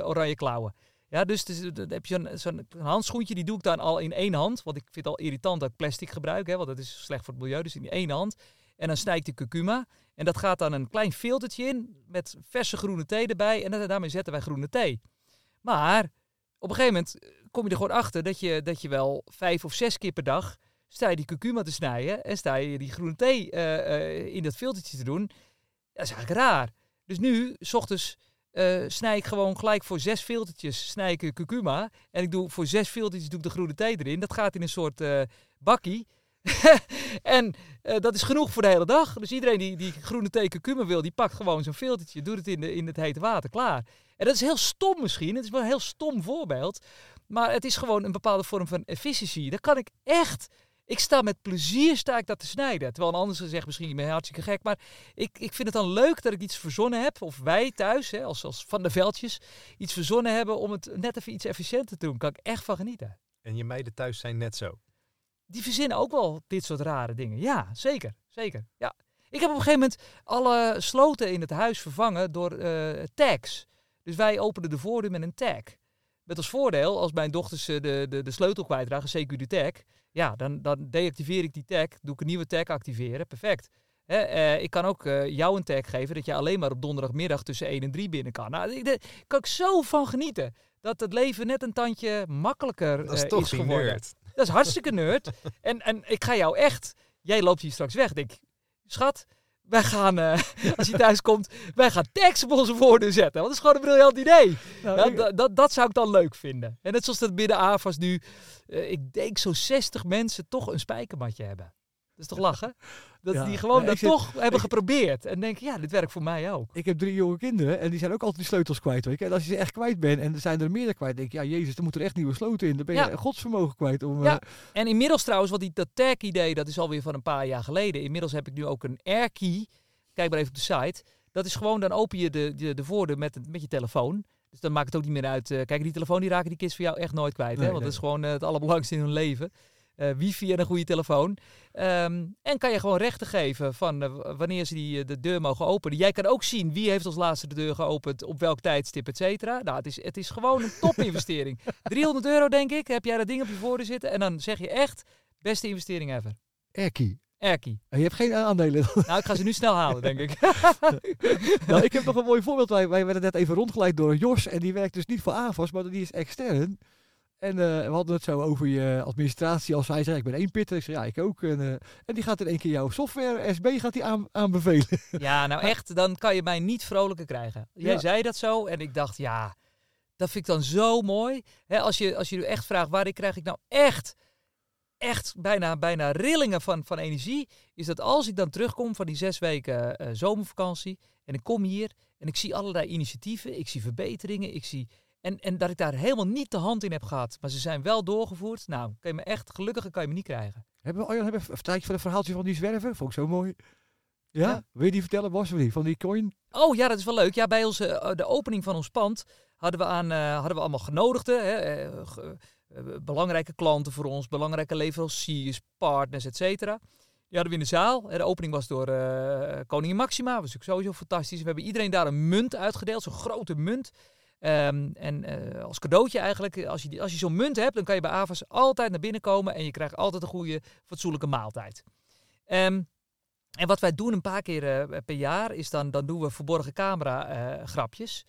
oranje klauwen. Ja, dus, dus dan heb je zo'n handschoentje, die doe ik dan al in één hand. Want ik vind het al irritant dat ik plastic gebruik, hè, want dat is slecht voor het milieu. Dus in één hand. En dan snij ik de curcuma. En dat gaat dan een klein filtertje in met verse groene thee erbij. En daarmee zetten wij groene thee. Maar op een gegeven moment kom je er gewoon achter dat je, dat je wel vijf of zes keer per dag sta je die curcuma te snijden en sta je die groene thee eh, eh, in dat filtertje te doen. Dat is eigenlijk raar. Dus nu, s ochtends, eh, snij ik gewoon gelijk voor zes filtertjes snij ik curcuma. En ik doe voor zes filtertjes doe ik de groene thee erin. Dat gaat in een soort eh, bakkie. en eh, dat is genoeg voor de hele dag. Dus iedereen die, die groene thee curcuma wil, die pakt gewoon zo'n filtertje, doet het in, de, in het hete water, klaar. En dat is heel stom misschien. Het is wel een heel stom voorbeeld. Maar het is gewoon een bepaalde vorm van efficiëntie. Daar kan ik echt... Ik sta met plezier sta ik dat te snijden. Terwijl een ander zegt misschien, je bent hartstikke gek. Maar ik, ik vind het dan leuk dat ik iets verzonnen heb. Of wij thuis, hè, als, als Van de Veldjes, iets verzonnen hebben om het net even iets efficiënter te doen. Kan ik echt van genieten. En je meiden thuis zijn net zo. Die verzinnen ook wel dit soort rare dingen. Ja, zeker. Zeker. Ja. Ik heb op een gegeven moment alle sloten in het huis vervangen door eh, tags. Dus wij openen de voordeur met een tag. Met als voordeel, als mijn dochters eh, de, de, de sleutel kwijtragen, CQ de tag, ja, dan, dan deactiveer ik die tag, doe ik een nieuwe tag activeren, perfect. Hè, eh, ik kan ook eh, jou een tag geven dat je alleen maar op donderdagmiddag tussen 1 en 3 binnen kan. Nou, ik- daar kan ik zo van genieten. Dat het leven net een tandje makkelijker Dat is eh, toch is geworden. nerd. Dat is hartstikke nerd. en, en ik ga jou echt... Jij loopt hier straks weg. Ik Denk, schat, wij gaan, eh, als je thuis komt, wij gaan tags op onze voordeur zetten. Want dat is gewoon een briljant idee. Nou, Ja, ik- dat, dat, dat zou ik dan leuk vinden. En net zoals dat binnen AFAS nu, eh, ik denk zo'n 60 mensen toch een spijkermatje hebben. Dat is toch lachen? Dat Ja. die gewoon Ja, dat zit- toch hebben geprobeerd. En denken, ja, dit werkt voor mij ook. Ik heb drie jonge kinderen en die zijn ook altijd die sleutels kwijt. Weet je. En als je ze echt kwijt bent en er zijn er meerdere kwijt, denk ik, ja jezus, er moeten er echt nieuwe sloten in. Dan ben je Ja. godsvermogen kwijt. Om, Ja. eh, En inmiddels trouwens, wat die dat tag-idee, dat is alweer van een paar jaar geleden. Inmiddels heb ik nu ook een AirKey. Kijk maar even op de site. Dat is gewoon, dan open je de, de, de voordeur met, met je telefoon. Dus dan maakt het ook niet meer uit. eh, kijk, die telefoon die raken die kids voor jou echt nooit kwijt. Nee, hè? Want nee. dat is gewoon eh, het allerbelangrijkste in hun leven. Eh, wifi en een goede telefoon. Ehm, en kan je gewoon rechten geven van eh, wanneer ze die, eh, de deur mogen openen. Jij kan ook zien wie heeft als laatste de deur geopend, op welk tijdstip, et cetera. Nou, het is, het is gewoon een topinvestering. 300 euro denk ik, heb jij dat ding op je voordeur zitten. En dan zeg je echt, beste investering ever. Airkey. Erkie. En je hebt geen aandelen. Nou, ik ga ze nu snel halen, denk ik. nou, ik heb nog een mooi voorbeeld. Wij, wij werden net even rondgeleid door Jos. En die werkt dus niet voor AVAS, maar die is extern. En eh, we hadden het zo over je administratie. Als hij zei, ik ben één pitter. Ik zei, ja, ik ook. En, eh, en die gaat in één keer jouw software, SB, gaat die aan, aanbevelen. Ja, nou echt, dan kan je mij niet vrolijker krijgen. Jij Ja. zei dat zo en ik dacht, ja, dat vind ik dan zo mooi. Als, je, als je nu echt vraagt, waar krijg ik nou echt, echt bijna, bijna rillingen van, van energie, is dat als ik dan terugkom van die zes weken eh, zomervakantie en ik kom hier en ik zie allerlei initiatieven, ik zie verbeteringen, ik zie... En, en dat ik daar helemaal niet de hand in heb gehad, maar ze zijn wel doorgevoerd. Nou, kan je me echt, gelukkiger kan je me niet krijgen. Hebben we, hebben we een tijdje van een verhaaltje van die zwerver? Vond ik zo mooi. Ja? Ja. Wil je die vertellen, Bas? Van die coin? Oh ja, dat is wel leuk. Ja, bij onze, eh, de opening van ons pand hadden we, aan, eh, hadden we allemaal genodigden. Hè, eh, belangrijke klanten voor ons, belangrijke leveranciers, partners, et cetera. Die hadden we in de zaal. De opening was door koningin Maxima. Dat was natuurlijk sowieso fantastisch. We hebben iedereen daar een munt uitgedeeld, zo'n grote munt. Ehm, en eh, als cadeautje eigenlijk, als je, als je zo'n munt hebt, dan kan je bij Avas altijd naar binnen komen en je krijgt altijd een goede, fatsoenlijke maaltijd. Ehm, en wat wij doen een paar keer eh, per jaar, is dan, dan doen we verborgen camera eh, grapjes.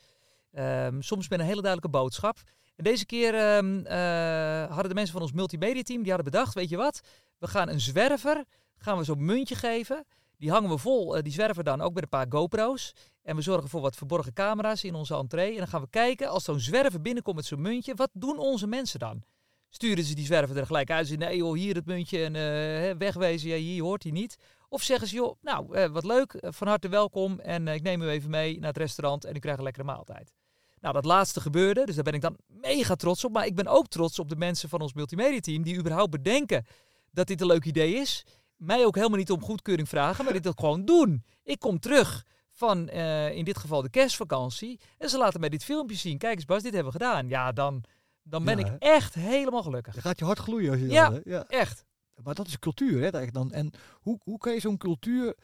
Ehm, soms met een hele duidelijke boodschap. En deze keer eh, hadden de mensen van ons multimedia team, die hadden bedacht, weet je wat, we gaan een zwerver, gaan we zo'n muntje geven. Die hangen we vol, eh, die zwerver dan ook met een paar GoPro's. En we zorgen voor wat verborgen camera's in onze entree. En dan gaan we kijken, als zo'n zwerver binnenkomt met zo'n muntje, wat doen onze mensen dan? Sturen ze die zwerver er gelijk uit? Zeggen, nee joh, hier het muntje en eh, wegwezen, ja, hier hoort hij niet. Of zeggen ze, joh, nou, eh, wat leuk, eh, van harte welkom en ik neem u even mee naar het restaurant en u krijgt een lekkere maaltijd. Nou, dat laatste gebeurde, dus daar ben ik dan mega trots op. Maar ik ben ook trots op de mensen van ons multimedia team die überhaupt bedenken dat dit een leuk idee is. Mij ook helemaal niet om goedkeuring vragen, maar dit ook gewoon doen. Ik kom terug van eh, in dit geval de kerstvakantie en ze laten mij dit filmpje zien. Kijk eens Bas, dit hebben we gedaan. Ja, dan, dan ben Ja, ik echt helemaal gelukkig. Dan gaat je hart gloeien als je Ja. dat... ja. Echt. Maar dat is cultuur, hè? Dan. En hoe, hoe kan je zo'n cultuur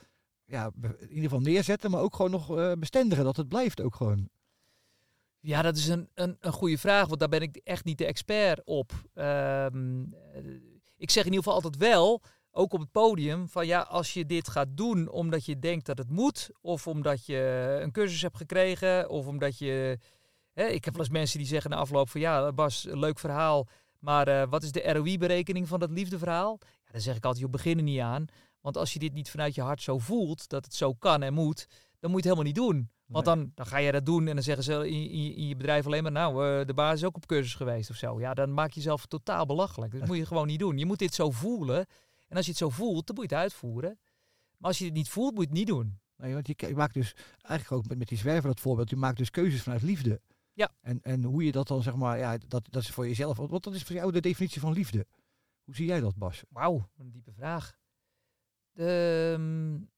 ja, in ieder geval neerzetten, maar ook gewoon nog eh, bestendigen, dat het blijft ook gewoon. Ja, dat is een, een, een goede vraag, want daar ben ik echt niet de expert op. Ehm, eh, ik zeg in ieder geval altijd wel, ook op het podium, van ja, als je dit gaat doen omdat je denkt dat het moet, of omdat je een cursus hebt gekregen, of omdat je. Hè, ik heb wel eens mensen die zeggen na afloop van ja, Bas, leuk verhaal, maar eh, wat is de ROI-berekening van dat liefdeverhaal? Ja, dan zeg ik altijd, je beginnen niet aan. Want als je dit niet vanuit je hart zo voelt, dat het zo kan en moet, dan moet je het helemaal niet doen. Want dan, dan ga je dat doen en dan zeggen ze in, in, in je bedrijf alleen maar, nou, uh, de baas is ook op cursus geweest of zo. Ja, dan maak je jezelf totaal belachelijk. Dat moet je gewoon niet doen. Je moet dit zo voelen. En als je het zo voelt, dan moet je het uitvoeren. Maar als je het niet voelt, moet je het niet doen. Nee, want je, je maakt dus eigenlijk ook met, met die zwerver dat voorbeeld, je maakt dus keuzes vanuit liefde. Ja. En, en hoe je dat dan zeg maar, ja, dat, dat is voor jezelf. Want dat is voor jou de definitie van liefde. Hoe zie jij dat, Bas? Wauw, een diepe vraag. De, um,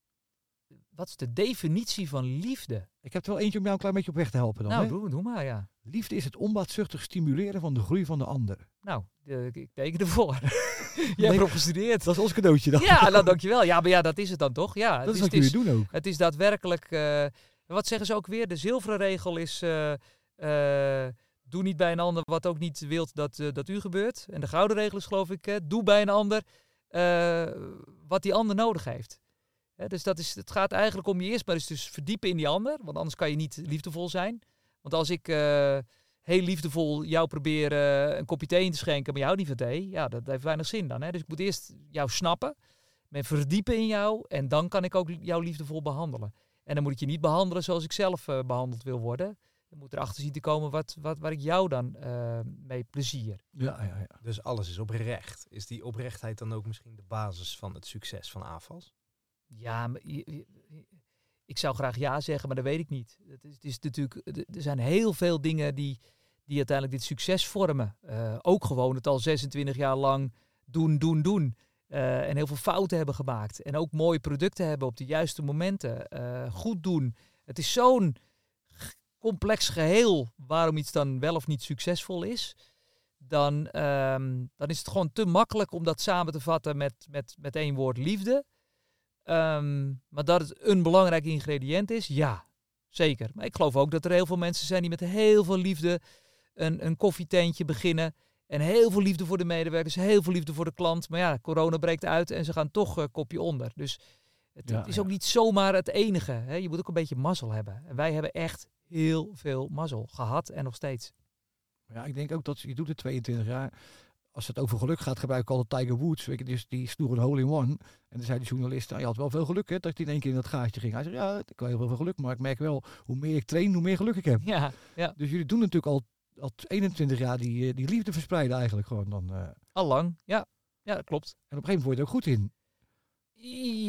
wat is de definitie van liefde? Ik heb er wel eentje om jou een klein beetje op weg te helpen dan. Nou, hè? doe, doe maar, ja. Liefde is het onbaatzuchtig stimuleren van de groei van de ander. Nou, de, ik teken ervoor. Je hebt erop gestudeerd. Dat is ons cadeautje dan. Ja, nou, dankjewel. Ja, maar ja, dat is het dan toch? Ja, dat het is wat jullie doen ook. Het is daadwerkelijk. eh, wat zeggen ze ook weer? De zilveren regel is. eh, eh, doe niet bij een ander wat ook niet wilt dat, dat u gebeurt. En de gouden regel is, geloof ik. doe bij een ander wat die ander nodig heeft. Hè, dus dat is, het gaat eigenlijk om je eerst maar eens dus verdiepen in die ander. Want anders kan je niet liefdevol zijn. Want als ik eh, heel liefdevol jou probeer eh, een kopje thee in te schenken, maar jou niet van thee, ja, dat heeft weinig zin dan. Hè? Dus ik moet eerst jou snappen, me verdiepen in jou en dan kan ik ook jou liefdevol behandelen. En dan moet ik je niet behandelen zoals ik zelf eh, behandeld wil worden. Je moet erachter zien te komen wat, wat, waar ik jou dan eh, mee plezier. Ja, ja, ja. Dus alles is oprecht. Is die oprechtheid dan ook misschien de basis van het succes van AFAS? Ja, maar je- ik zou graag ja zeggen, maar dat weet ik niet. Het is, het is natuurlijk, er zijn heel veel dingen die, die uiteindelijk dit succes vormen. Eh, ook gewoon het al 26 jaar lang doen, doen, doen. Eh, en heel veel fouten hebben gemaakt. En ook mooie producten hebben op de juiste momenten. Eh, goed doen. Het is zo'n complex geheel waarom iets dan wel of niet succesvol is. Dan, ehm, dan is het gewoon te makkelijk om dat samen te vatten met, met, met één woord liefde. Ehm, maar dat het een belangrijk ingrediënt is, ja, zeker. Maar ik geloof ook dat er heel veel mensen zijn die met heel veel liefde een, een koffietentje beginnen. En heel veel liefde voor de medewerkers, heel veel liefde voor de klant. Maar ja, corona breekt uit en ze gaan toch een kopje onder. Dus het, Ja, het is ja. ook niet zomaar het enige. Hè. Je moet ook een beetje mazzel hebben. En wij hebben echt heel veel mazzel gehad en nog steeds. Ja, ik denk ook dat je doet het 22 jaar. Als het over geluk gaat, gebruik ik altijd Tiger Woods. Weet je, dus die sloeg een hole in one. En dan zei de journalist, nou, je had wel veel geluk hè, dat hij in één keer in dat gaatje ging. Hij zei, ja, ik had heel veel geluk, maar ik merk wel, hoe meer ik train, hoe meer geluk ik heb. Ja, ja. Dus jullie doen natuurlijk al, al 21 jaar die, eh, die liefde verspreiden eigenlijk gewoon dan. eh. en allang. Ja, ja, dat klopt. op een gegeven moment word je er ook goed in.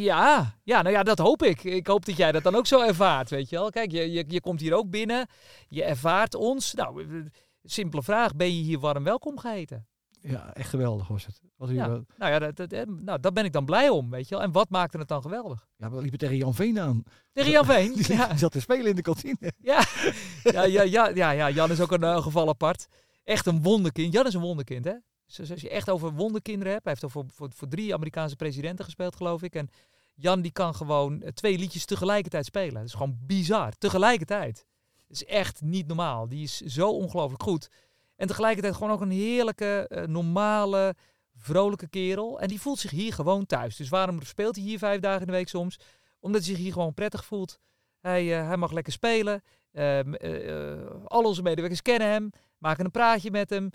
Ja, ja, nou ja, dat hoop ik. Ik hoop dat jij dat dan ook zo ervaart, weet je wel. Kijk, je, je, je komt hier ook binnen, je ervaart ons. Nou, eh, simpele vraag, ben je hier warm welkom geheten? Ja, echt geweldig was het. Was hier Ja. wel- Nou ja, dat, dat, eh, nou, daar ben ik dan blij om, weet je wel. En wat maakte het dan geweldig? ja, we liepen tegen Jan Veen aan. Tegen Jan Veen. Die Ja, zat te spelen in de kantine. ja, ja, ja, ja, ja, ja, Jan is ook een eh, geval apart. Echt een wonderkind. Jan is een wonderkind, hè? Dus als je echt over wonderkinderen hebt. Hij heeft al voor, voor, voor drie Amerikaanse presidenten gespeeld, geloof ik. En Jan die kan gewoon eh, twee liedjes tegelijkertijd spelen. Dat is gewoon bizar. Tegelijkertijd. Dat is echt niet normaal. Die is zo ongelooflijk goed. En tegelijkertijd gewoon ook een heerlijke, eh, normale, vrolijke kerel. En die voelt zich hier gewoon thuis. Dus waarom speelt hij hier vijf dagen in de week soms? Omdat hij zich hier gewoon prettig voelt. Hij, eh, hij mag lekker spelen. Ehm, eh, al onze medewerkers kennen hem. Maken een praatje met hem.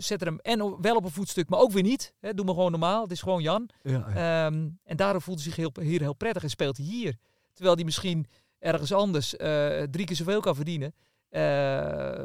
zetten hem en wel op een voetstuk, maar ook weer niet. Hè, doe maar gewoon normaal. Het is gewoon Jan. Ja, ja. Ehm, en daardoor voelt hij zich heel, hier heel prettig en speelt hij hier. Terwijl hij misschien ergens anders drie keer zoveel kan verdienen. Eh,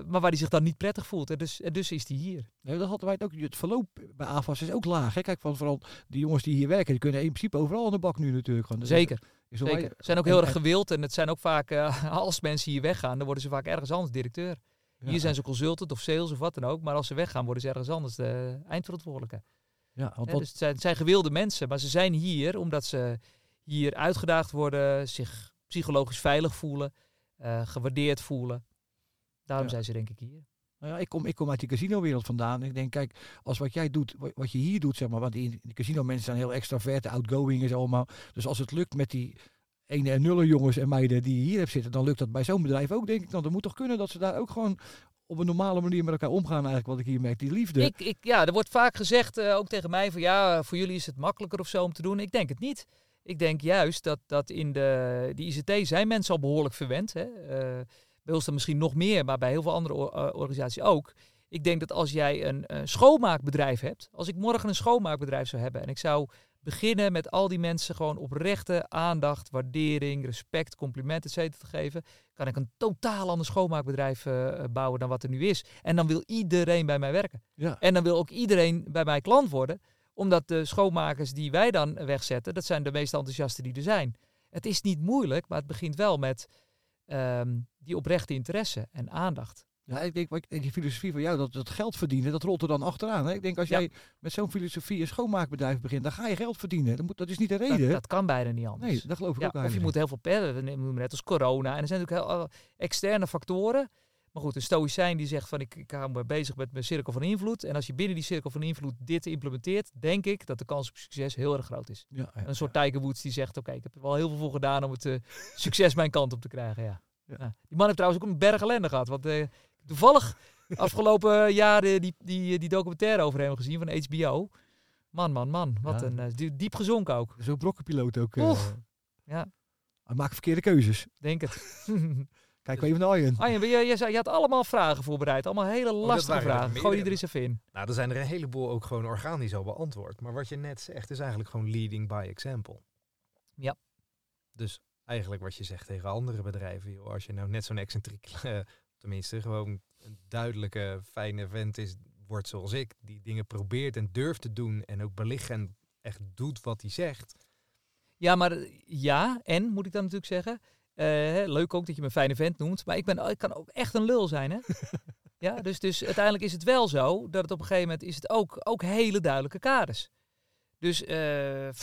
maar waar hij zich dan niet prettig voelt. En dus, en dus is hij hier. Dat hadden wij het ook. Het verloop bij AFAS is ook laag. Hè? Kijk, van vooral die jongens die hier werken, die kunnen in principe overal aan de bak nu natuurlijk. Dus Zeker. is Zeker. Zijn ook en- heel erg gewild. En het zijn ook vaak, eh, als mensen hier weggaan, dan worden ze vaak ergens anders directeur. ja, Hier zijn ze consultant of sales of wat dan ook. Maar als ze weggaan, worden ze ergens anders de eindverantwoordelijke. Ja, want dus het zijn, het zijn gewilde mensen, maar ze zijn hier omdat ze hier uitgedaagd worden, zich psychologisch veilig voelen, eh, gewaardeerd voelen. Daarom Ja. zijn ze denk ik hier. nou ja, ik, kom, ik kom uit die casino-wereld vandaan. Ik denk, kijk, als wat jij doet, wa- wat je hier doet, zeg maar. Want die, die casino-mensen zijn heel extravert, outgoing en zo allemaal. Dus als het lukt met die ene en nullen jongens en meiden die je hier hebt zitten, dan lukt dat bij zo'n bedrijf ook, denk ik. Dan dat moet toch kunnen dat ze daar ook gewoon op een normale manier met elkaar omgaan eigenlijk, wat ik hier merk. Die liefde. Ik, ik, ja, er wordt vaak gezegd, eh, ook tegen mij, van ja, voor jullie is het makkelijker of zo om te doen. Ik denk het niet. Ik denk juist dat, dat in de die ICT zijn mensen al behoorlijk verwend. Hè? Eh, bij ons dan misschien nog meer, maar bij heel veel andere or- eh, organisaties ook. Ik denk dat als jij een eh, schoonmaakbedrijf hebt, als ik morgen een schoonmaakbedrijf zou hebben en ik zou beginnen met al die mensen gewoon oprechte aandacht, waardering, respect, compliment, et cetera te geven, kan ik een totaal ander schoonmaakbedrijf eh, bouwen dan wat er nu is. En dan wil iedereen bij mij werken. ja. En dan wil ook iedereen bij mij klant worden. Omdat de schoonmakers die wij dan wegzetten, dat zijn de meest enthousiasten die er zijn. Het is niet moeilijk, maar het begint wel met ehm, die oprechte interesse en aandacht. Ja, ik denk, die filosofie van jou, dat, dat geld verdienen, dat rolt er dan achteraan. Hè? Ik denk, als Ja. jij met zo'n filosofie een schoonmaakbedrijf begint, dan ga je geld verdienen. Dat, moet, dat is niet de reden. dat kan bijna niet anders. nee, dat geloof ik Ja, ook of je moet heel veel noemen net als corona. En er zijn natuurlijk heel, eh, externe factoren. Maar goed, een stoïcijn die zegt van ik, ik hou me bezig met mijn cirkel van invloed. En als je binnen die cirkel van invloed dit implementeert, denk ik dat de kans op succes heel erg groot is. Ja, ja, Een soort Tiger Woods die zegt, oké, ik heb er wel heel veel voor gedaan om het eh, succes mijn kant op te krijgen. Ja. Ja. Ja. Die man heeft trouwens ook een berg ellende gehad. Want eh, toevallig afgelopen jaren die, die, die documentaire over hem gezien van HBO. Man, man, man. Wat Ja. een eh, die- diep gezonken ook. Zo'n brokkenpiloot ook. eh, Oef. Ja. Hij maakt verkeerde keuzes. Denk het. Kijk maar even naar Arjen. Arjen, je, je, zei- je had allemaal vragen voorbereid. Allemaal hele lastige waren er vragen. Gooi die er eens even in. Nou, er zijn er een heleboel ook gewoon organisch al beantwoord. Maar wat je net zegt is eigenlijk gewoon leading by example. Ja. Dus eigenlijk wat je zegt tegen andere bedrijven. Joh, als je nou net zo'n excentriek, eh, tenminste gewoon een duidelijke, fijne vent is, wordt zoals ik. Die dingen probeert en durft te doen en ook belicht en echt doet wat hij zegt. Ja, maar eh, ja, en moet ik dan natuurlijk zeggen. Eh, leuk ook dat je me een fijne vent noemt. Maar ik, ben, ik kan ook echt een lul zijn, hè? ja, dus, dus uiteindelijk is het wel zo dat het op een gegeven moment is het ook, ook hele duidelijke kaders. Dus, eh, eh,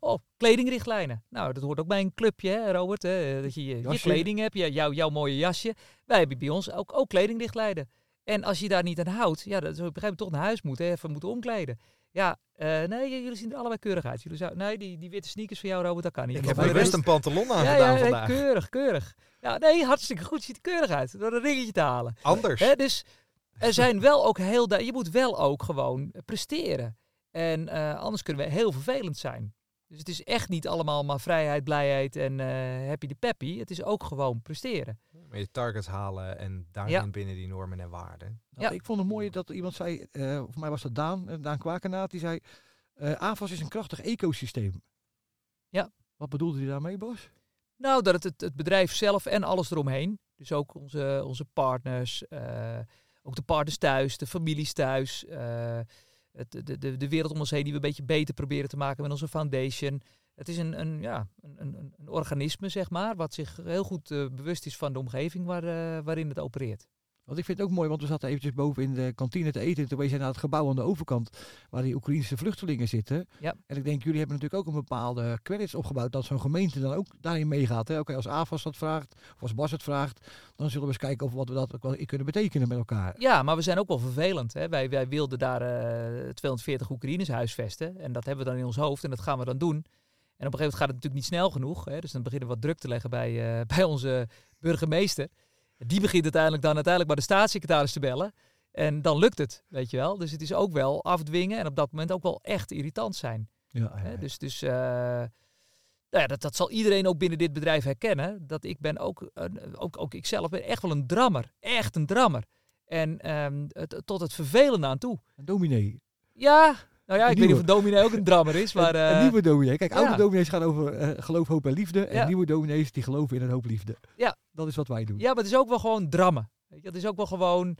oh, kledingrichtlijnen. Nou, dat hoort ook bij een clubje, hè, Robert. Hè, dat je je, kleding hebt, je, jouw, jouw mooie jasje. Wij hebben bij ons ook, ook kledingrichtlijnen. En als je daar niet aan houdt, ja, dan zou je op een gegeven moment toch naar huis moeten, hè, even moeten omkleden. Ja, eh, nee, jullie zien er allebei keurig uit. Jullie zou, nee, die, die witte sneakers van jou, Robert, dat kan niet. Ik heb er best een pantalon aan ja, gedaan ja, nee, vandaag. keurig, keurig. Ja, nee, hartstikke goed. Ziet er keurig uit. Door een ringetje te halen. Anders. Hè, dus er zijn wel ook heel... Je moet wel ook gewoon presteren. En eh, anders kunnen we heel vervelend zijn. Dus het is echt niet allemaal maar vrijheid, blijheid en eh, happy de peppy. Het is ook gewoon presteren. Maar je targets halen en daarin Ja. binnen die normen en waarden. Nou, Ja. Ik vond het mooi dat iemand zei, eh voor mij was dat Daan, eh, Daan Kwakenaat, die zei, eh AFAS is een krachtig ecosysteem. Ja. Wat bedoelde hij daarmee, Bas? Nou, dat het, het, het bedrijf zelf en alles eromheen. Dus ook onze, onze partners, eh, ook de partners thuis, de families thuis. Het, de, de, de wereld om ons heen die we een beetje beter proberen te maken met onze foundation. Het is een, een, ja, een, een, een organisme, zeg maar, wat zich heel goed eh, bewust is van de omgeving waar, eh, waarin het opereert. Want ik vind het ook mooi, want we zaten eventjes boven in de kantine te eten. En toen wees hij naar het gebouw aan de overkant, waar die Oekraïnse vluchtelingen zitten. Ja. En ik denk, jullie hebben natuurlijk ook een bepaalde credits opgebouwd, dat zo'n gemeente dan ook daarin meegaat. Oké, als AFAS dat vraagt, of als Bas het vraagt, dan zullen we eens kijken of wat we dat ook wel kunnen betekenen met elkaar. Ja, maar we zijn ook wel vervelend. Hè? Wij, wij wilden daar eh 240 Oekraïners huisvesten. En dat hebben we dan in ons hoofd en dat gaan we dan doen. En op een gegeven moment gaat het natuurlijk niet snel genoeg. Hè? Dus dan beginnen we wat druk te leggen bij, eh, bij onze burgemeester. Die begint uiteindelijk dan uiteindelijk maar de staatssecretaris te bellen. En dan lukt het, weet je wel. Dus het is ook wel afdwingen en op dat moment ook wel echt irritant zijn. Ja? Dus, dus eh, nou ja, dat, dat zal iedereen ook binnen dit bedrijf herkennen. Dat ik ben ook, ook, ook ikzelf ben echt wel een drammer. Echt een drammer. En ehm, het, tot het vervelende aan toe. Een dominee. Ja, nou ja, ik weet niet of een dominee ook een drammer is, maar... een, een eh, nieuwe dominee. Kijk, oude ja. dominees gaan over eh, geloof, hoop en liefde. En Ja. nieuwe dominees die geloven in een hoop liefde. Ja. Dat is wat wij doen. ja, maar het is ook wel gewoon drammen. Weet je, het is ook wel gewoon...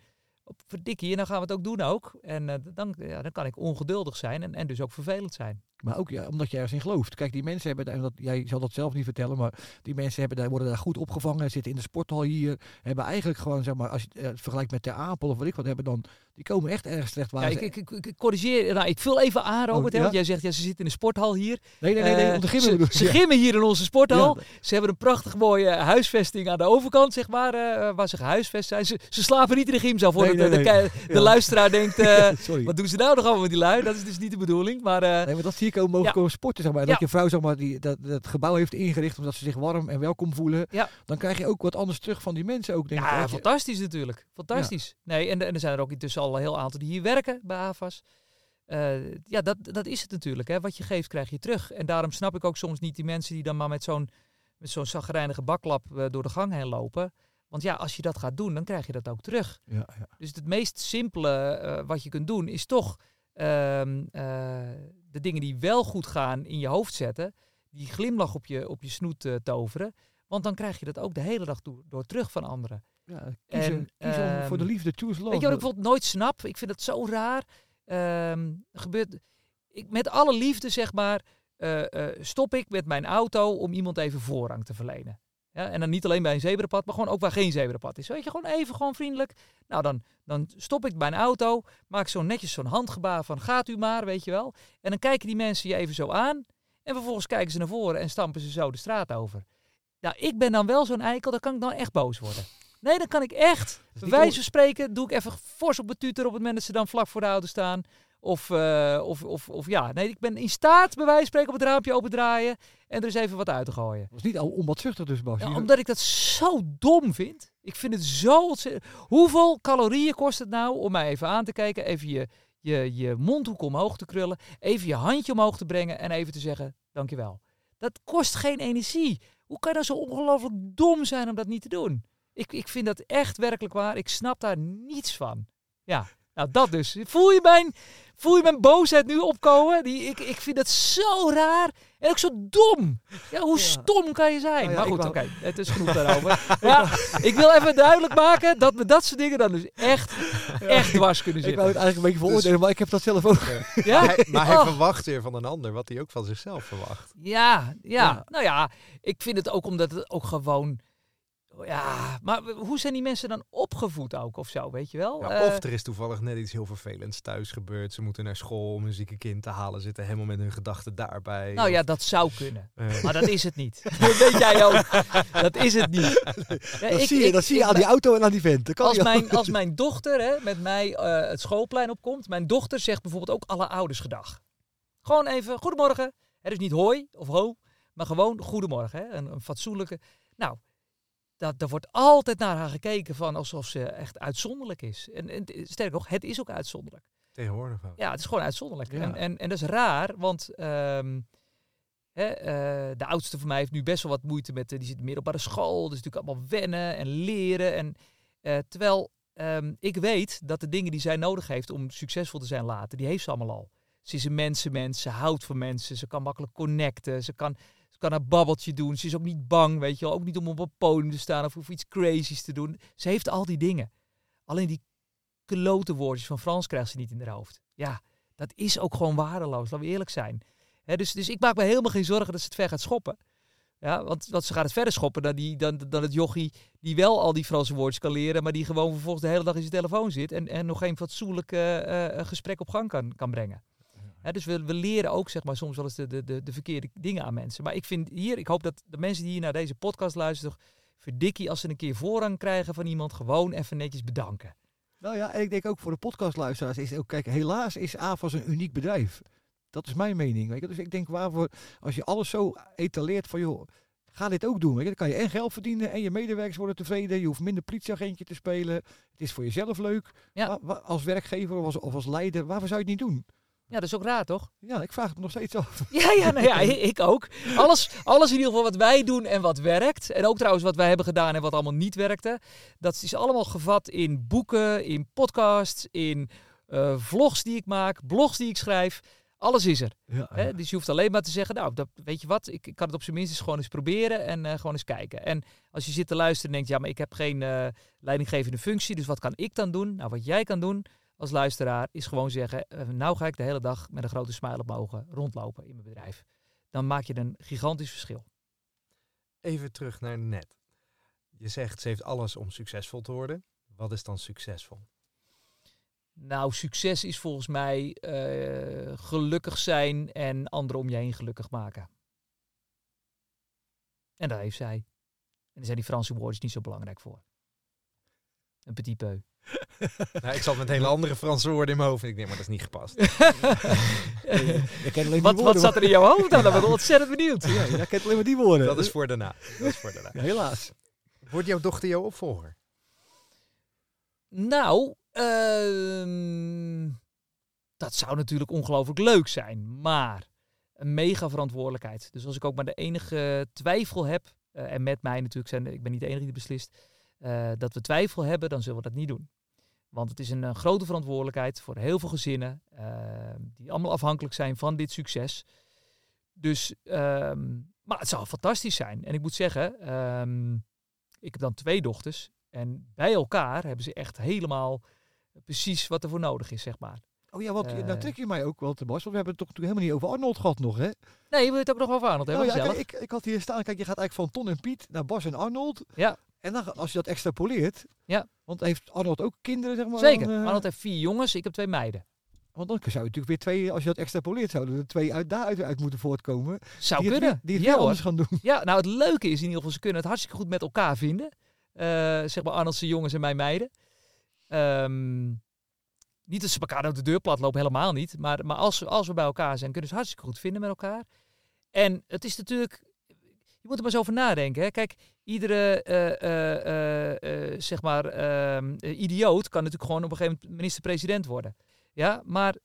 Op verdikkie, en dan gaan we het ook doen ook. En eh, dan, ja, dan kan ik ongeduldig zijn en, en dus ook vervelend zijn. Maar ook ja, omdat je ergens in gelooft. Kijk, die mensen hebben, en dat, jij zal dat zelf niet vertellen, maar die mensen hebben, daar, worden daar goed opgevangen, zitten in de sporthal hier, hebben eigenlijk gewoon, zeg maar, als je eh, het vergelijkt met Ter Apel of wat ik wat, hebben dan, die komen echt ergens terecht waar Ja, ik, ik, ik, ik corrigeer, nou, ik vul even aan, Robert. ja? want jij zegt, ja, ze zitten in de sporthal hier. nee, nee, nee, nee, Eh, om te gimmen ze, ik. ze gimmen hier in onze sporthal. Ze hebben een prachtig mooie huisvesting aan de overkant, zeg maar, eh, waar ze gehuisvest zijn. Ze, ze slapen niet in de gymzaal Nee, nee, de, de, de luisteraar denkt, Sorry. wat doen ze nou nog allemaal met die lui? Dat is dus niet de bedoeling. Maar Nee, maar dat zie hier komen mogen komen sporten, zeg maar. Dat je vrouw zeg maar, die, dat, dat gebouw heeft ingericht omdat ze zich warm en welkom voelen. Ja. Dan krijg je ook wat anders terug van die mensen ook, denk ik. Ja, fantastisch natuurlijk. Fantastisch. Nee, en, en er zijn er ook intussen al een heel aantal die hier werken bij AFAS. Eh, ja, dat, dat is het natuurlijk. Hè. Wat je geeft, krijg je terug. En daarom snap ik ook soms niet die mensen die dan maar met zo'n met zo'n zagrijnige baklap eh, door de gang heen lopen. Want ja, als je dat gaat doen, dan krijg je dat ook terug. ja, ja. Dus het meest simpele eh, wat je kunt doen, is toch ehm, eh, de dingen die wel goed gaan in je hoofd zetten. Die glimlach op je, op je snoet toveren. Want dan krijg je dat ook de hele dag door, door terug van anderen. Ja, kiezen, En, kiezen voor de ehm, liefde, choose love. Weet je wat ik bijvoorbeeld nooit snap? Ik vind het zo raar. Ehm, gebeurt, ik, met alle liefde, zeg maar, eh, eh, stop ik met mijn auto om iemand even voorrang te verlenen. Ja, en dan niet alleen bij een zebrapad, maar gewoon ook waar geen zebrapad is. Weet je, gewoon even gewoon vriendelijk. Nou, dan, dan stop ik bij een auto, maak zo netjes zo'n handgebaar van gaat u maar, weet je wel. En dan kijken die mensen je even zo aan. En vervolgens kijken ze naar voren en stampen ze zo de straat over. Nou, ik ben dan wel zo'n eikel, dan kan ik dan echt boos worden. Nee, dan kan ik echt, bij niet wijze van spreken, doe ik even fors op mijn tutor op het moment dat ze dan vlak voor de auto staan. Of, eh, of, of, of ja, nee, ik ben in staat, bij wijze van spreken, op het raampje opendraaien en er eens even wat uit te gooien. Dat was niet al onbaatzuchtig dus, Bas. Ja, omdat ik dat zo dom vind. Ik vind het zo ontzettend... Hoeveel calorieën kost het nou om mij even aan te kijken, even je, je, je mondhoek omhoog te krullen, even je handje omhoog te brengen en even te zeggen, dankjewel. Dat kost geen energie. Hoe kan je nou zo ongelooflijk dom zijn om dat niet te doen? Ik, ik vind dat echt werkelijk waar. Ik snap daar niets van. Ja, nou dat dus. Voel je mijn, voel je mijn boosheid nu opkomen? Die, ik, ik vind dat zo raar en ook zo dom. Ja, hoe Ja. stom kan je zijn? Nou ja, maar goed, wou- oké, het is genoeg daarover. ja, ik wil even duidelijk maken dat me dat soort dingen dan dus echt, echt dwars kunnen ik wou zitten. het eigenlijk een beetje veroordelen, maar ik heb dat zelf ook. Ja? Maar, hij, maar hij Oh. verwacht weer van een ander wat hij ook van zichzelf verwacht. Ja, ja, Ja. nou ja, ik vind het ook omdat het ook gewoon... Ja, maar hoe zijn die mensen dan opgevoed ook of zo, weet je wel? Ja, Eh, of er is toevallig net iets heel vervelends thuis gebeurd. Ze moeten naar school om een zieke kind te halen. Zitten helemaal met hun gedachten daarbij. nou Of, ja, dat zou kunnen. eh, Maar dat is het niet. Dat weet jij ook. Dat is het niet. Ja, Dat ik- zie je, ik- dat zie je aan die auto en aan die vent. Kan als mijn, als mijn dochter hè, met mij eh, het schoolplein opkomt, mijn dochter zegt bijvoorbeeld ook alle ouders gedag. Gewoon even, goedemorgen. Het is niet hoi of ho, maar gewoon goedemorgen. Hè, een, een fatsoenlijke. Nou, dat, daar wordt altijd naar haar gekeken van alsof ze echt uitzonderlijk is. En, en sterker nog, het is ook uitzonderlijk. tegenwoordig ook. Ja, het is gewoon uitzonderlijk. Ja. En, en, en dat is raar, want ehm, hè, eh, de oudste van mij heeft nu best wel wat moeite met, eh, die zit in de middelbare school, dus natuurlijk allemaal wennen en leren. En, eh, terwijl ehm, ik weet dat de dingen die zij nodig heeft om succesvol te zijn later, die heeft ze allemaal al. Ze is een mensenmens, ze houdt van mensen, ze kan makkelijk connecten, ze kan, ze kan een babbeltje doen, ze is ook niet bang, weet je wel, ook niet om op een podium te staan of, of iets crazies te doen. Ze heeft al die dingen. Alleen die klote woordjes van Frans krijgt ze niet in haar hoofd. Ja, dat is ook gewoon waardeloos, laten we eerlijk zijn. Dus, dus ik maak me helemaal geen zorgen dat ze het ver gaat schoppen. Ja, want, want ze gaat het verder schoppen dan, die, dan, dan het jochie die wel al die Franse woordjes kan leren, maar die gewoon vervolgens de hele dag in zijn telefoon zit en, en nog geen fatsoenlijk eh, eh, gesprek op gang kan, kan brengen. Dus we, we leren ook zeg maar, soms wel eens de, de, de, de verkeerde dingen aan mensen. Maar ik vind hier, ik hoop dat de mensen die hier naar deze podcast luisteren, toch verdikkie als ze een keer voorrang krijgen van iemand, gewoon even netjes bedanken. Nou ja, en ik denk ook voor de podcastluisteraars is ook, kijk, helaas is AFAS een uniek bedrijf. Dat is mijn mening. Weet je? Dus ik denk waarvoor, als je alles zo etaleert van, joh, ga dit ook doen. Weet je? Dan kan je en geld verdienen en je medewerkers worden tevreden. Je hoeft minder politieagentje te spelen. Het is voor jezelf leuk. Ja. Als werkgever of als, of als leider, waarvoor zou je het niet doen? Ja, dat is ook raar, toch? Ja, ik vraag het nog steeds af. Ja, ja, nou ja, ik ook. Alles, alles in ieder geval wat wij doen en wat werkt. En ook trouwens wat wij hebben gedaan en wat allemaal niet werkte. Dat is allemaal gevat in boeken, in podcasts, in eh, vlogs die ik maak, blogs die ik schrijf. Alles is er. Ja, Hè? Dus je hoeft alleen maar te zeggen, nou, dat, weet je wat, ik, ik kan het op zijn minst eens gewoon eens proberen en eh, gewoon eens kijken. En als je zit te luisteren en denkt, ja, maar ik heb geen eh, leidinggevende functie, dus wat kan ik dan doen? Nou, wat jij kan doen als luisteraar is gewoon zeggen, eh, nou ga ik de hele dag met een grote smile op mijn ogen rondlopen in mijn bedrijf. Dan maak je een gigantisch verschil. Even terug naar net. Je zegt ze heeft alles om succesvol te worden. Wat is dan succesvol? Nou, succes is volgens mij eh, gelukkig zijn en anderen om je heen gelukkig maken. En daar heeft zij. En daar zijn die Franse woordjes niet zo belangrijk voor. Een petit peu. Nou, ik zat met hele andere Franse woorden in mijn hoofd. En ik denk, maar dat is niet gepast. Wat, woorden. wat zat er in jouw hoofd dan? Dan ben ik ontzettend benieuwd. Ja, jij kent alleen maar die woorden. Dat is voor daarna. Dat is voor daarna. Ja, helaas. Wordt jouw dochter jouw opvolger? Nou, ehm, dat zou natuurlijk ongelooflijk leuk zijn. Maar een mega verantwoordelijkheid. Dus als ik ook maar de enige twijfel heb, eh, en met mij natuurlijk zijn, ik ben niet de enige die beslist, eh, dat we twijfel hebben, dan zullen we dat niet doen. Want het is een, eh, grote verantwoordelijkheid voor heel veel gezinnen, eh, die allemaal afhankelijk zijn van dit succes. Dus, ehm, maar het zou fantastisch zijn. En ik moet zeggen, ehm, ik heb dan twee dochters. En bij elkaar hebben ze echt helemaal precies wat er voor nodig is, zeg maar. Oh ja, want Eh. nou trek je mij ook wel te Bas. Want we hebben het toch helemaal niet over Arnold gehad nog, hè? Nee, je wil het ook nog over Arnold hebben, Nou ja, zelf. kijk, ik, ik had hier staan, kijk, je gaat eigenlijk van Ton en Piet naar Bas en Arnold. Ja. En dan, als je dat extrapoleert, Ja. want heeft Arnold ook kinderen, zeg maar? Zeker. dan, eh, Arnold heeft vier jongens, ik heb twee meiden. Want dan zou je natuurlijk weer twee, als je dat extrapoleert, zouden er twee uit, daaruit uit moeten voortkomen. Zou die kunnen. die het ja, anders gaan doen. Ja, nou het leuke is in ieder geval, ze kunnen het hartstikke goed met elkaar vinden. Eh, zeg maar Arnoldse jongens en mijn meiden. Ehm, niet dat ze elkaar uit de deur plat lopen, helemaal niet. Maar, maar als, als we bij elkaar zijn, kunnen ze hartstikke goed vinden met elkaar. En het is natuurlijk, je moet er maar eens over nadenken. Hè. Kijk, iedere eh, eh, eh, zeg maar, ehm, eh, idioot kan natuurlijk gewoon op een gegeven moment minister-president worden. Ja, maar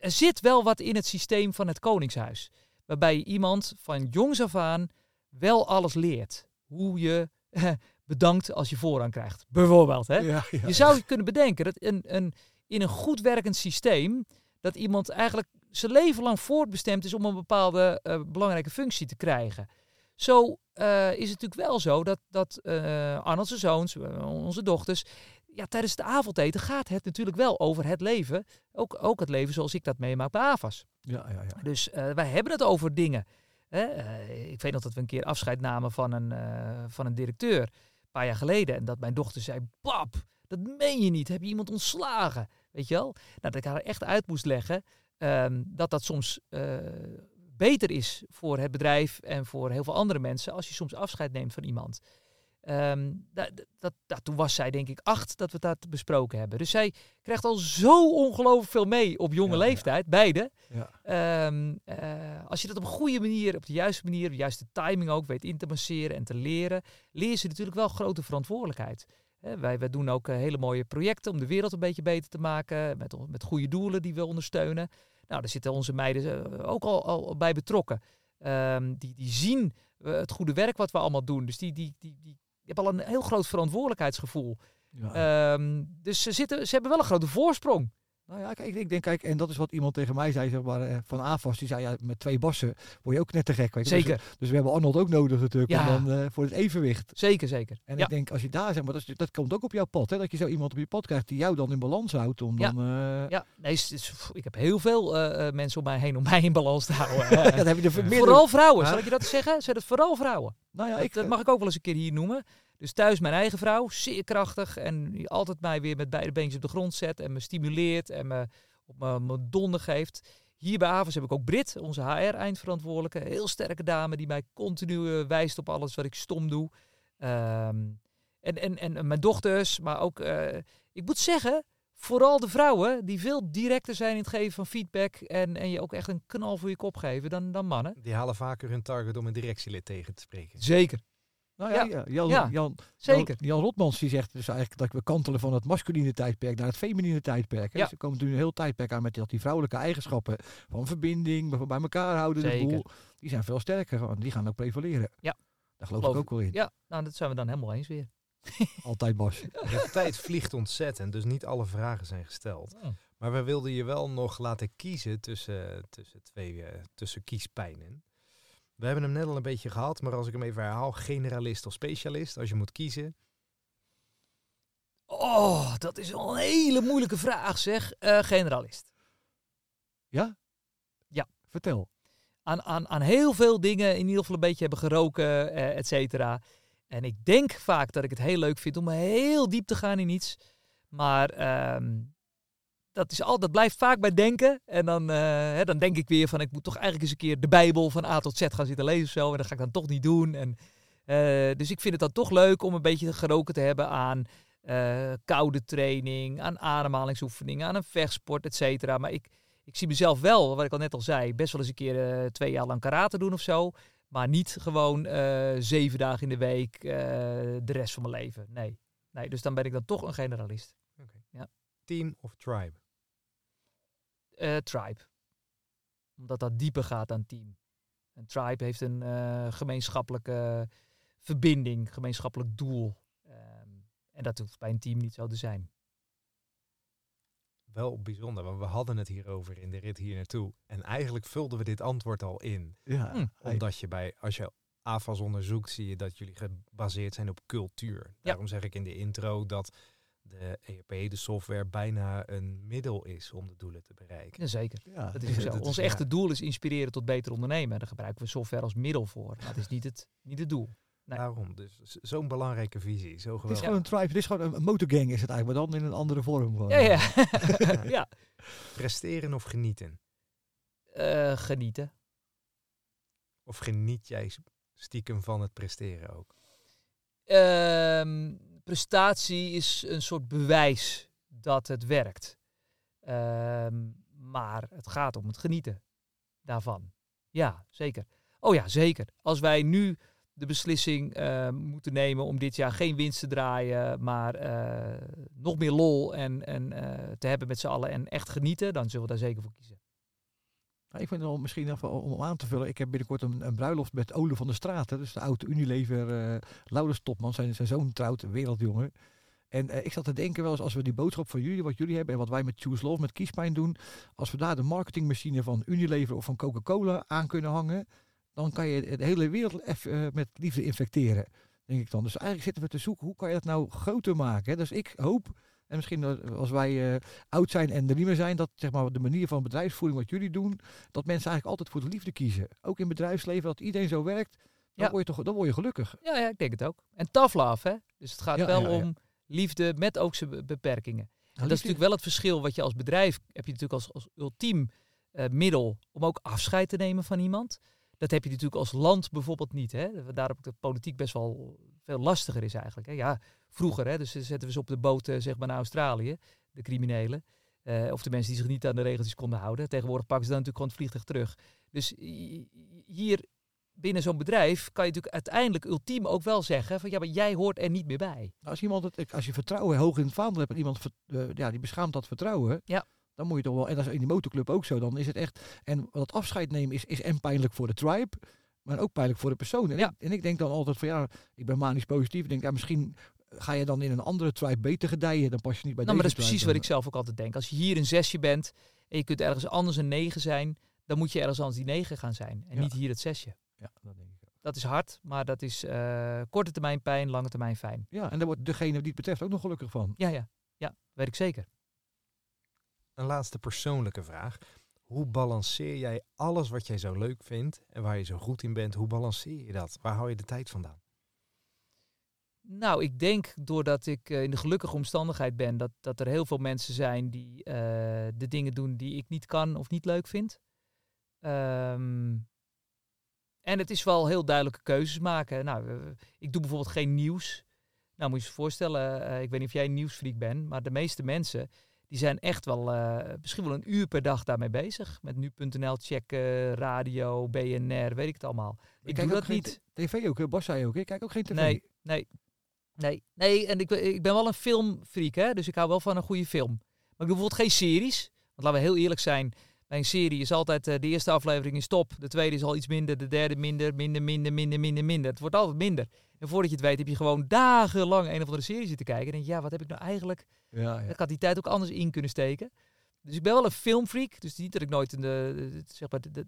er zit wel wat in het systeem van het Koningshuis. Waarbij iemand van jongs af aan wel alles leert. Hoe je bedankt als je voorrang krijgt. Bijvoorbeeld. Hè? Ja, ja. Je zou je kunnen bedenken dat een, een, in een goed werkend systeem... dat iemand eigenlijk zijn leven lang voortbestemd is... om een bepaalde eh, belangrijke functie te krijgen. Zo eh, is het natuurlijk wel zo dat, dat eh Arnold zijn zoons, onze dochters... Ja, tijdens het avondeten gaat het natuurlijk wel over het leven. Ook, ook het leven zoals ik dat meemaak bij AVAS. Ja, ja, ja. Dus wij hebben het over dingen. Hè? Ik weet nog dat we een keer afscheid namen van een, van een directeur. Paar jaar geleden. En dat mijn dochter zei, pap, dat meen je niet. Heb je iemand ontslagen? Weet je wel? Nou, dat ik haar echt uit moest leggen ehm, dat dat soms eh, beter is voor het bedrijf en voor heel veel andere mensen als je soms afscheid neemt van iemand. Ehm, da- da- dat, dat, toen was zij denk ik acht dat we dat besproken hebben. Dus zij krijgt al zo ongelooflijk veel mee op jonge Ja, ja. leeftijd, beide. ja. Ehm, eh, als je dat op een goede manier, op de juiste manier, de juiste timing ook weet in te masseren en te leren, leer ze natuurlijk wel grote verantwoordelijkheid. Wij, wij doen ook eh, hele mooie projecten om de wereld een beetje beter te maken, met, met goede doelen die we ondersteunen. Nou, daar zitten onze meiden eh, ook al, al bij betrokken. Ehm, die, die zien het goede werk wat we allemaal doen. Dus die, die, die, die, hebben al een heel groot verantwoordelijkheidsgevoel. ja. Ehm, dus ze, zitten, ze hebben wel een grote voorsprong. Nou ja, kijk, ik denk, kijk, en dat is wat iemand tegen mij zei, zeg maar, eh, van AFAS. Die zei, ja, met twee bassen word je ook net te gek. Weet je. Dus, Zeker, dus we hebben Arnold ook nodig natuurlijk, Ja. dan, eh, voor het evenwicht. zeker, zeker. En ja. ik denk, als je daar, zeg maar, dat, dat komt ook op jouw pad. Hè? Dat je zo iemand op je pad krijgt die jou dan in balans houdt. Om Ja. dan, eh, Ja, nee, ik heb heel veel mensen om mij heen om mij in balans te houden. dan heb je er vooral vrouwen, zal ik je dat zeggen? Zijn het vooral vrouwen? Nou ja, dat, ik, dat mag ik ook wel eens een keer hier noemen. Dus thuis mijn eigen vrouw, zeer krachtig. En die altijd mij weer met beide beentjes op de grond zet. En me stimuleert en me op mijn mijn donder geeft. Hier bij Avers heb ik ook Brit, onze HR-eindverantwoordelijke. Heel sterke dame die mij continu eh, wijst op alles wat ik stom doe. Ehm, en, en, en mijn dochters, maar ook... eh, ik moet zeggen, vooral de vrouwen die veel directer zijn in het geven van feedback. En, en je ook echt een knal voor je kop geven dan, dan mannen. Die halen vaker hun target om een directielid tegen te spreken. Zeker, nou ja, ja. ja, Jan, Ja. Jan, zeker. Jan, Jan Rotmans die zegt dus eigenlijk dat we kantelen van het masculine tijdperk naar het feminine tijdperk. Hè? Ja. Dus er komt nu een heel tijdperk aan met dat die vrouwelijke eigenschappen van verbinding, bij elkaar houden, de boel. Die zijn veel sterker gewoon. Die gaan ook prevaleren. Ja. Daar geloof, Geloof ik ook wel in. Ja, nou, dat zijn we dan helemaal eens weer. Altijd Bas. De tijd vliegt ontzettend, dus niet alle vragen zijn gesteld. Maar we wilden je wel nog laten kiezen tussen, tussen twee eh, tussen kiespijnen. We hebben hem net al een beetje gehad, maar als ik hem even herhaal, generalist of specialist, als je moet kiezen. Oh, dat is wel een hele moeilijke vraag, zeg. Eh, generalist. Vertel. Aan, aan, aan heel veel dingen in ieder geval een beetje hebben geroken, eh, et cetera. En ik denk vaak dat ik het heel leuk vind om heel diep te gaan in iets. Maar ehm, dat, is al, dat blijft vaak bij denken. En dan, eh, hè, dan denk ik weer van ik moet toch eigenlijk eens een keer de Bijbel van A tot Z gaan zitten lezen of zo. En dat ga ik dan toch niet doen. En, eh, dus ik vind het dan toch leuk om een beetje geroken te hebben aan eh, koude training, aan ademhalingsoefeningen, aan een vechtsport, et cetera. Maar ik, ik zie mezelf wel, wat ik al net al zei, best wel eens een keer twee jaar lang karate doen of zo. Maar niet gewoon eh, zeven dagen in de week eh, de rest van mijn leven. Nee. nee. Dus dan ben ik dan toch een generalist. Team of tribe? Eh, tribe. Omdat dat dieper gaat dan team. Een tribe heeft een gemeenschappelijke verbinding, gemeenschappelijk doel. Ehm, en dat hoeft bij een team niet zo te zijn. Wel bijzonder, want we hadden het hierover in de rit hier naartoe. En eigenlijk vulden we dit antwoord al in. Ja, Hm. Omdat je bij, als je AFAS onderzoekt, zie je dat jullie gebaseerd zijn op cultuur. Daarom zeg ik in de intro dat de ERP, de software, bijna een middel is om de doelen te bereiken. Ja, zeker. Ja, Dat is zo. dat Ons echte doel is inspireren tot beter ondernemen. Daar gebruiken we software als middel voor. Maar het is niet het, niet het doel. Nee. Daarom, dus zo'n belangrijke visie, zo Het is geweldig. gewoon een tribe, het is gewoon een, motorgang is het eigenlijk, maar dan in een andere vorm. Gewoon. Ja, ja. ja. Presteren of genieten? Eh, genieten. Of geniet jij stiekem van het presteren ook? Ehm, prestatie is een soort bewijs dat het werkt. Ehm, maar het gaat om het genieten daarvan. Ja, zeker. Oh ja, zeker. Als wij nu de beslissing eh, moeten nemen om dit jaar geen winst te draaien, maar eh, nog meer lol en, en, eh, te hebben met z'n allen en echt genieten, dan zullen we daar zeker voor kiezen. Ik vind het wel misschien om aan te vullen. Ik heb binnenkort een, bruiloft met Ole van der Straten. Dus de oude Unilever uh, Laurens Topman. Zijn, zijn zoon trouwt, wereldjongen. En uh, ik zat te denken wel eens als we die boodschap van jullie, wat jullie hebben en wat wij met Choose Love, met kiespijn doen. Als we daar de marketingmachine van Unilever of van Coca-Cola aan kunnen hangen. Dan kan je de hele wereld even uh, met liefde infecteren. Denk ik dan. Dus eigenlijk zitten we te zoeken hoe kan je dat nou groter maken. Dus ik hoop en misschien als wij uh, oud zijn en er niet meer zijn, dat zeg maar, de manier van bedrijfsvoering wat jullie doen, dat mensen eigenlijk altijd voor de liefde kiezen. Ook in bedrijfsleven, dat iedereen zo werkt, dan, Ja. word, je toch, dan word je gelukkig. Ja, ja, ik denk het ook. En tough love, hè? Dus het gaat Ja, wel ja, om liefde met ook zijn be- beperkingen. Nou, En dat is natuurlijk wel het verschil wat je als bedrijf heb je natuurlijk als, als ultiem eh, middel om ook afscheid te nemen van iemand. Dat heb je natuurlijk als land bijvoorbeeld niet. Hè? Daarop de politiek best wel veel lastiger is eigenlijk. Hè? Ja, vroeger, hè? dus zetten we ze op de boot eh, zeg maar naar Australië, de criminelen. Eh, of de mensen die zich niet aan de regeltjes konden houden. Tegenwoordig pakken ze dan natuurlijk gewoon het vliegtuig terug. Dus hi- hier binnen zo'n bedrijf kan je natuurlijk uiteindelijk ultiem ook wel zeggen van ja, maar jij hoort er niet meer bij. Als, iemand het, als je vertrouwen hoog in het vaandel hebt en iemand ver- eh, ja, die beschaamt dat vertrouwen, Ja. Dan moet je toch wel, en dat is in die motorclub ook zo, dan is het echt, en dat afscheid nemen is, is en pijnlijk voor de tribe, maar ook pijnlijk voor de persoon. En, Ja. ik, en ik denk dan altijd van ja, ik ben manisch positief, ik denk ja, misschien ga je dan in een andere tribe beter gedijen, dan pas je niet bij Nou, maar dat is precies wat ik zelf ook altijd denk. Als je hier een zesje bent en je kunt ergens anders een negen zijn, dan moet je ergens anders die negen gaan zijn. En Ja. niet hier het zesje. Ja, dat denk ik ook. Dat is hard, maar dat is eh, korte termijn pijn, lange termijn fijn. Ja, en daar wordt degene die het betreft ook nog gelukkig van. Ja, ja. Ja, weet ik zeker. Een laatste persoonlijke vraag. Hoe balanceer jij alles wat jij zo leuk vindt en waar je zo goed in bent, hoe balanceer je dat? Waar hou je de tijd vandaan? Nou, ik denk doordat ik eh, in de gelukkige omstandigheid ben, dat, dat er heel veel mensen zijn die eh, de dingen doen die ik niet kan of niet leuk vind. Ehm, en het is wel heel duidelijke keuzes maken. Nou, eh, ik doe bijvoorbeeld geen nieuws. Nou, moet je je voorstellen, ik weet niet of jij een nieuwsfreak bent, maar de meeste mensen die zijn echt wel eh, misschien wel een uur per dag daarmee bezig. Met nu.nl checken, radio, BNR, weet ik het allemaal. Ik kijk doe dat niet. TV ook? Bas zei ook, ik kijk ook geen tv. Nee, nee, nee, nee. En ik, ben- ik ben wel een filmfreak, hè. Dus ik hou wel van een goede film. Maar ik doe bijvoorbeeld geen series. Want laten we heel eerlijk zijn. Bij een serie is altijd eh, de eerste aflevering is top. De tweede is al iets minder. De derde minder, minder, minder, minder, minder, minder. Het wordt altijd minder. En voordat je het weet heb je gewoon dagenlang een of andere serie zitten kijken. En denk je, ja, wat heb ik nou eigenlijk... Ja, ja. Ik had die tijd ook anders in kunnen steken. Dus ik ben wel een filmfreak. Dus niet dat ik nooit de, de- zeg maar, de,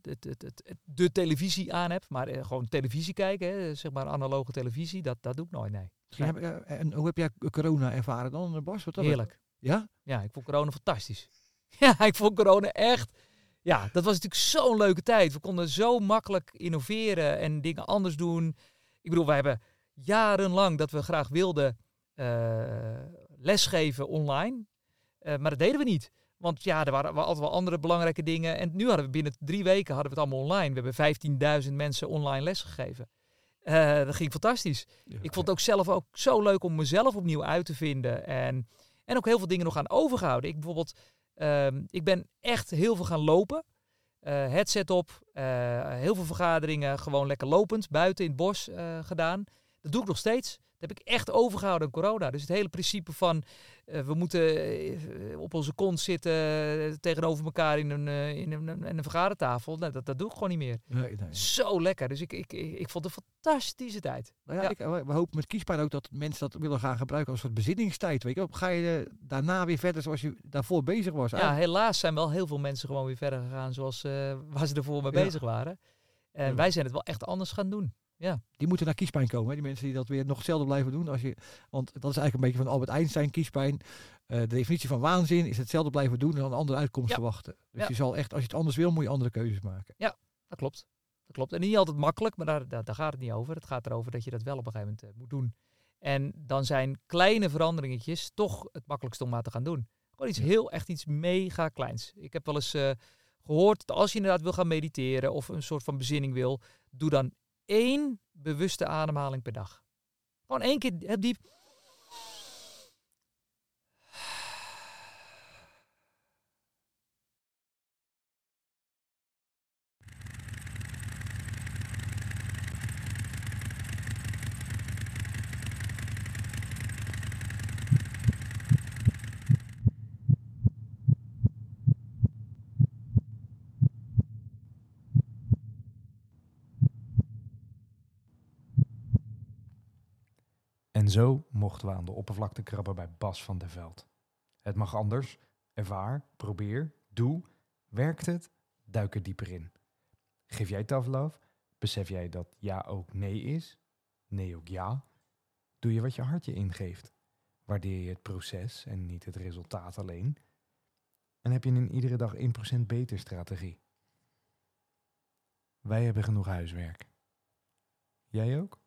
de, televisie aan heb. Maar eh, gewoon televisie kijken. Hè. Zeg maar analoge televisie. Dat, dat doe ik nooit, nee. Eh, en hoe heb jij corona ervaren dan, eh, Bas? Wat dat Heerlijk. Ja? Ja, ik vond corona fantastisch. Ja, ik vond corona echt... Ja, dat was natuurlijk zo'n leuke tijd. We konden zo makkelijk innoveren en dingen anders doen. Ik bedoel, wij hebben jarenlang dat we graag wilden eh, lesgeven online. Eh, maar dat deden we niet. Want ja, er waren altijd wel andere belangrijke dingen. En nu hadden we binnen drie weken hadden we het allemaal online. We hebben 15.000 mensen online lesgegeven. Eh, dat ging fantastisch. Ja. Ik vond het ook zelf ook zo leuk om mezelf opnieuw uit te vinden. En, en ook heel veel dingen nog aan overgehouden. Ik bijvoorbeeld, ehm, ik ben echt heel veel gaan lopen. Eh, headset op, eh, heel veel vergaderingen gewoon lekker lopend, buiten in het bos eh, gedaan. Dat doe ik nog steeds. Dat heb ik echt overgehouden aan corona. Dus het hele principe van eh, we moeten eh, op onze kont zitten eh, tegenover elkaar in een, in een, in een vergadertafel. Nou, dat, dat doe ik gewoon niet meer. Nee, nee. Zo lekker. Dus ik, ik, ik, ik vond het een fantastische tijd. Nou ja, Ja. Ik, we hopen met kiespijn ook dat mensen dat willen gaan gebruiken als een soort bezinningstijd. Weet je, ga je daarna weer verder zoals je daarvoor bezig was? Ja, Eigenlijk- helaas zijn wel heel veel mensen gewoon weer verder gegaan zoals waar ze ervoor mee Ja. bezig waren. En Ja. wij zijn het wel echt anders gaan doen. Die moeten naar kiespijn komen. Hè? Die mensen die dat weer nog hetzelfde blijven doen. Als je, want dat is eigenlijk een beetje van Albert Einstein, kiespijn. Eh, de definitie van waanzin is hetzelfde blijven doen en dan een andere uitkomst Ja. verwachten. Dus Ja. je zal echt, als je het anders wil, moet je andere keuzes maken. Dat klopt. Dat klopt. En niet altijd makkelijk, maar daar, daar, daar gaat het niet over. Het gaat erover dat je dat wel op een gegeven moment eh, moet doen. En dan zijn kleine veranderingetjes toch het makkelijkste om maar te gaan doen. Gewoon iets Ja. heel, echt iets mega kleins. Ik heb wel eens eh, gehoord dat als je inderdaad wil gaan mediteren of een soort van bezinning wil, doe dan één bewuste ademhaling per dag. Gewoon één keer diep. En zo mochten we aan de oppervlakte krabben bij Bas van der Veld. Het mag anders. Ervaar, probeer, doe. Werkt het? Duik er dieper in. Geef jij tough love? Besef jij dat ja ook nee is? Nee ook ja? Doe je wat je hart je ingeeft? Waardeer je het proces en niet het resultaat alleen? En heb je een iedere dag 1% beter strategie? Wij hebben genoeg huiswerk. Jij ook?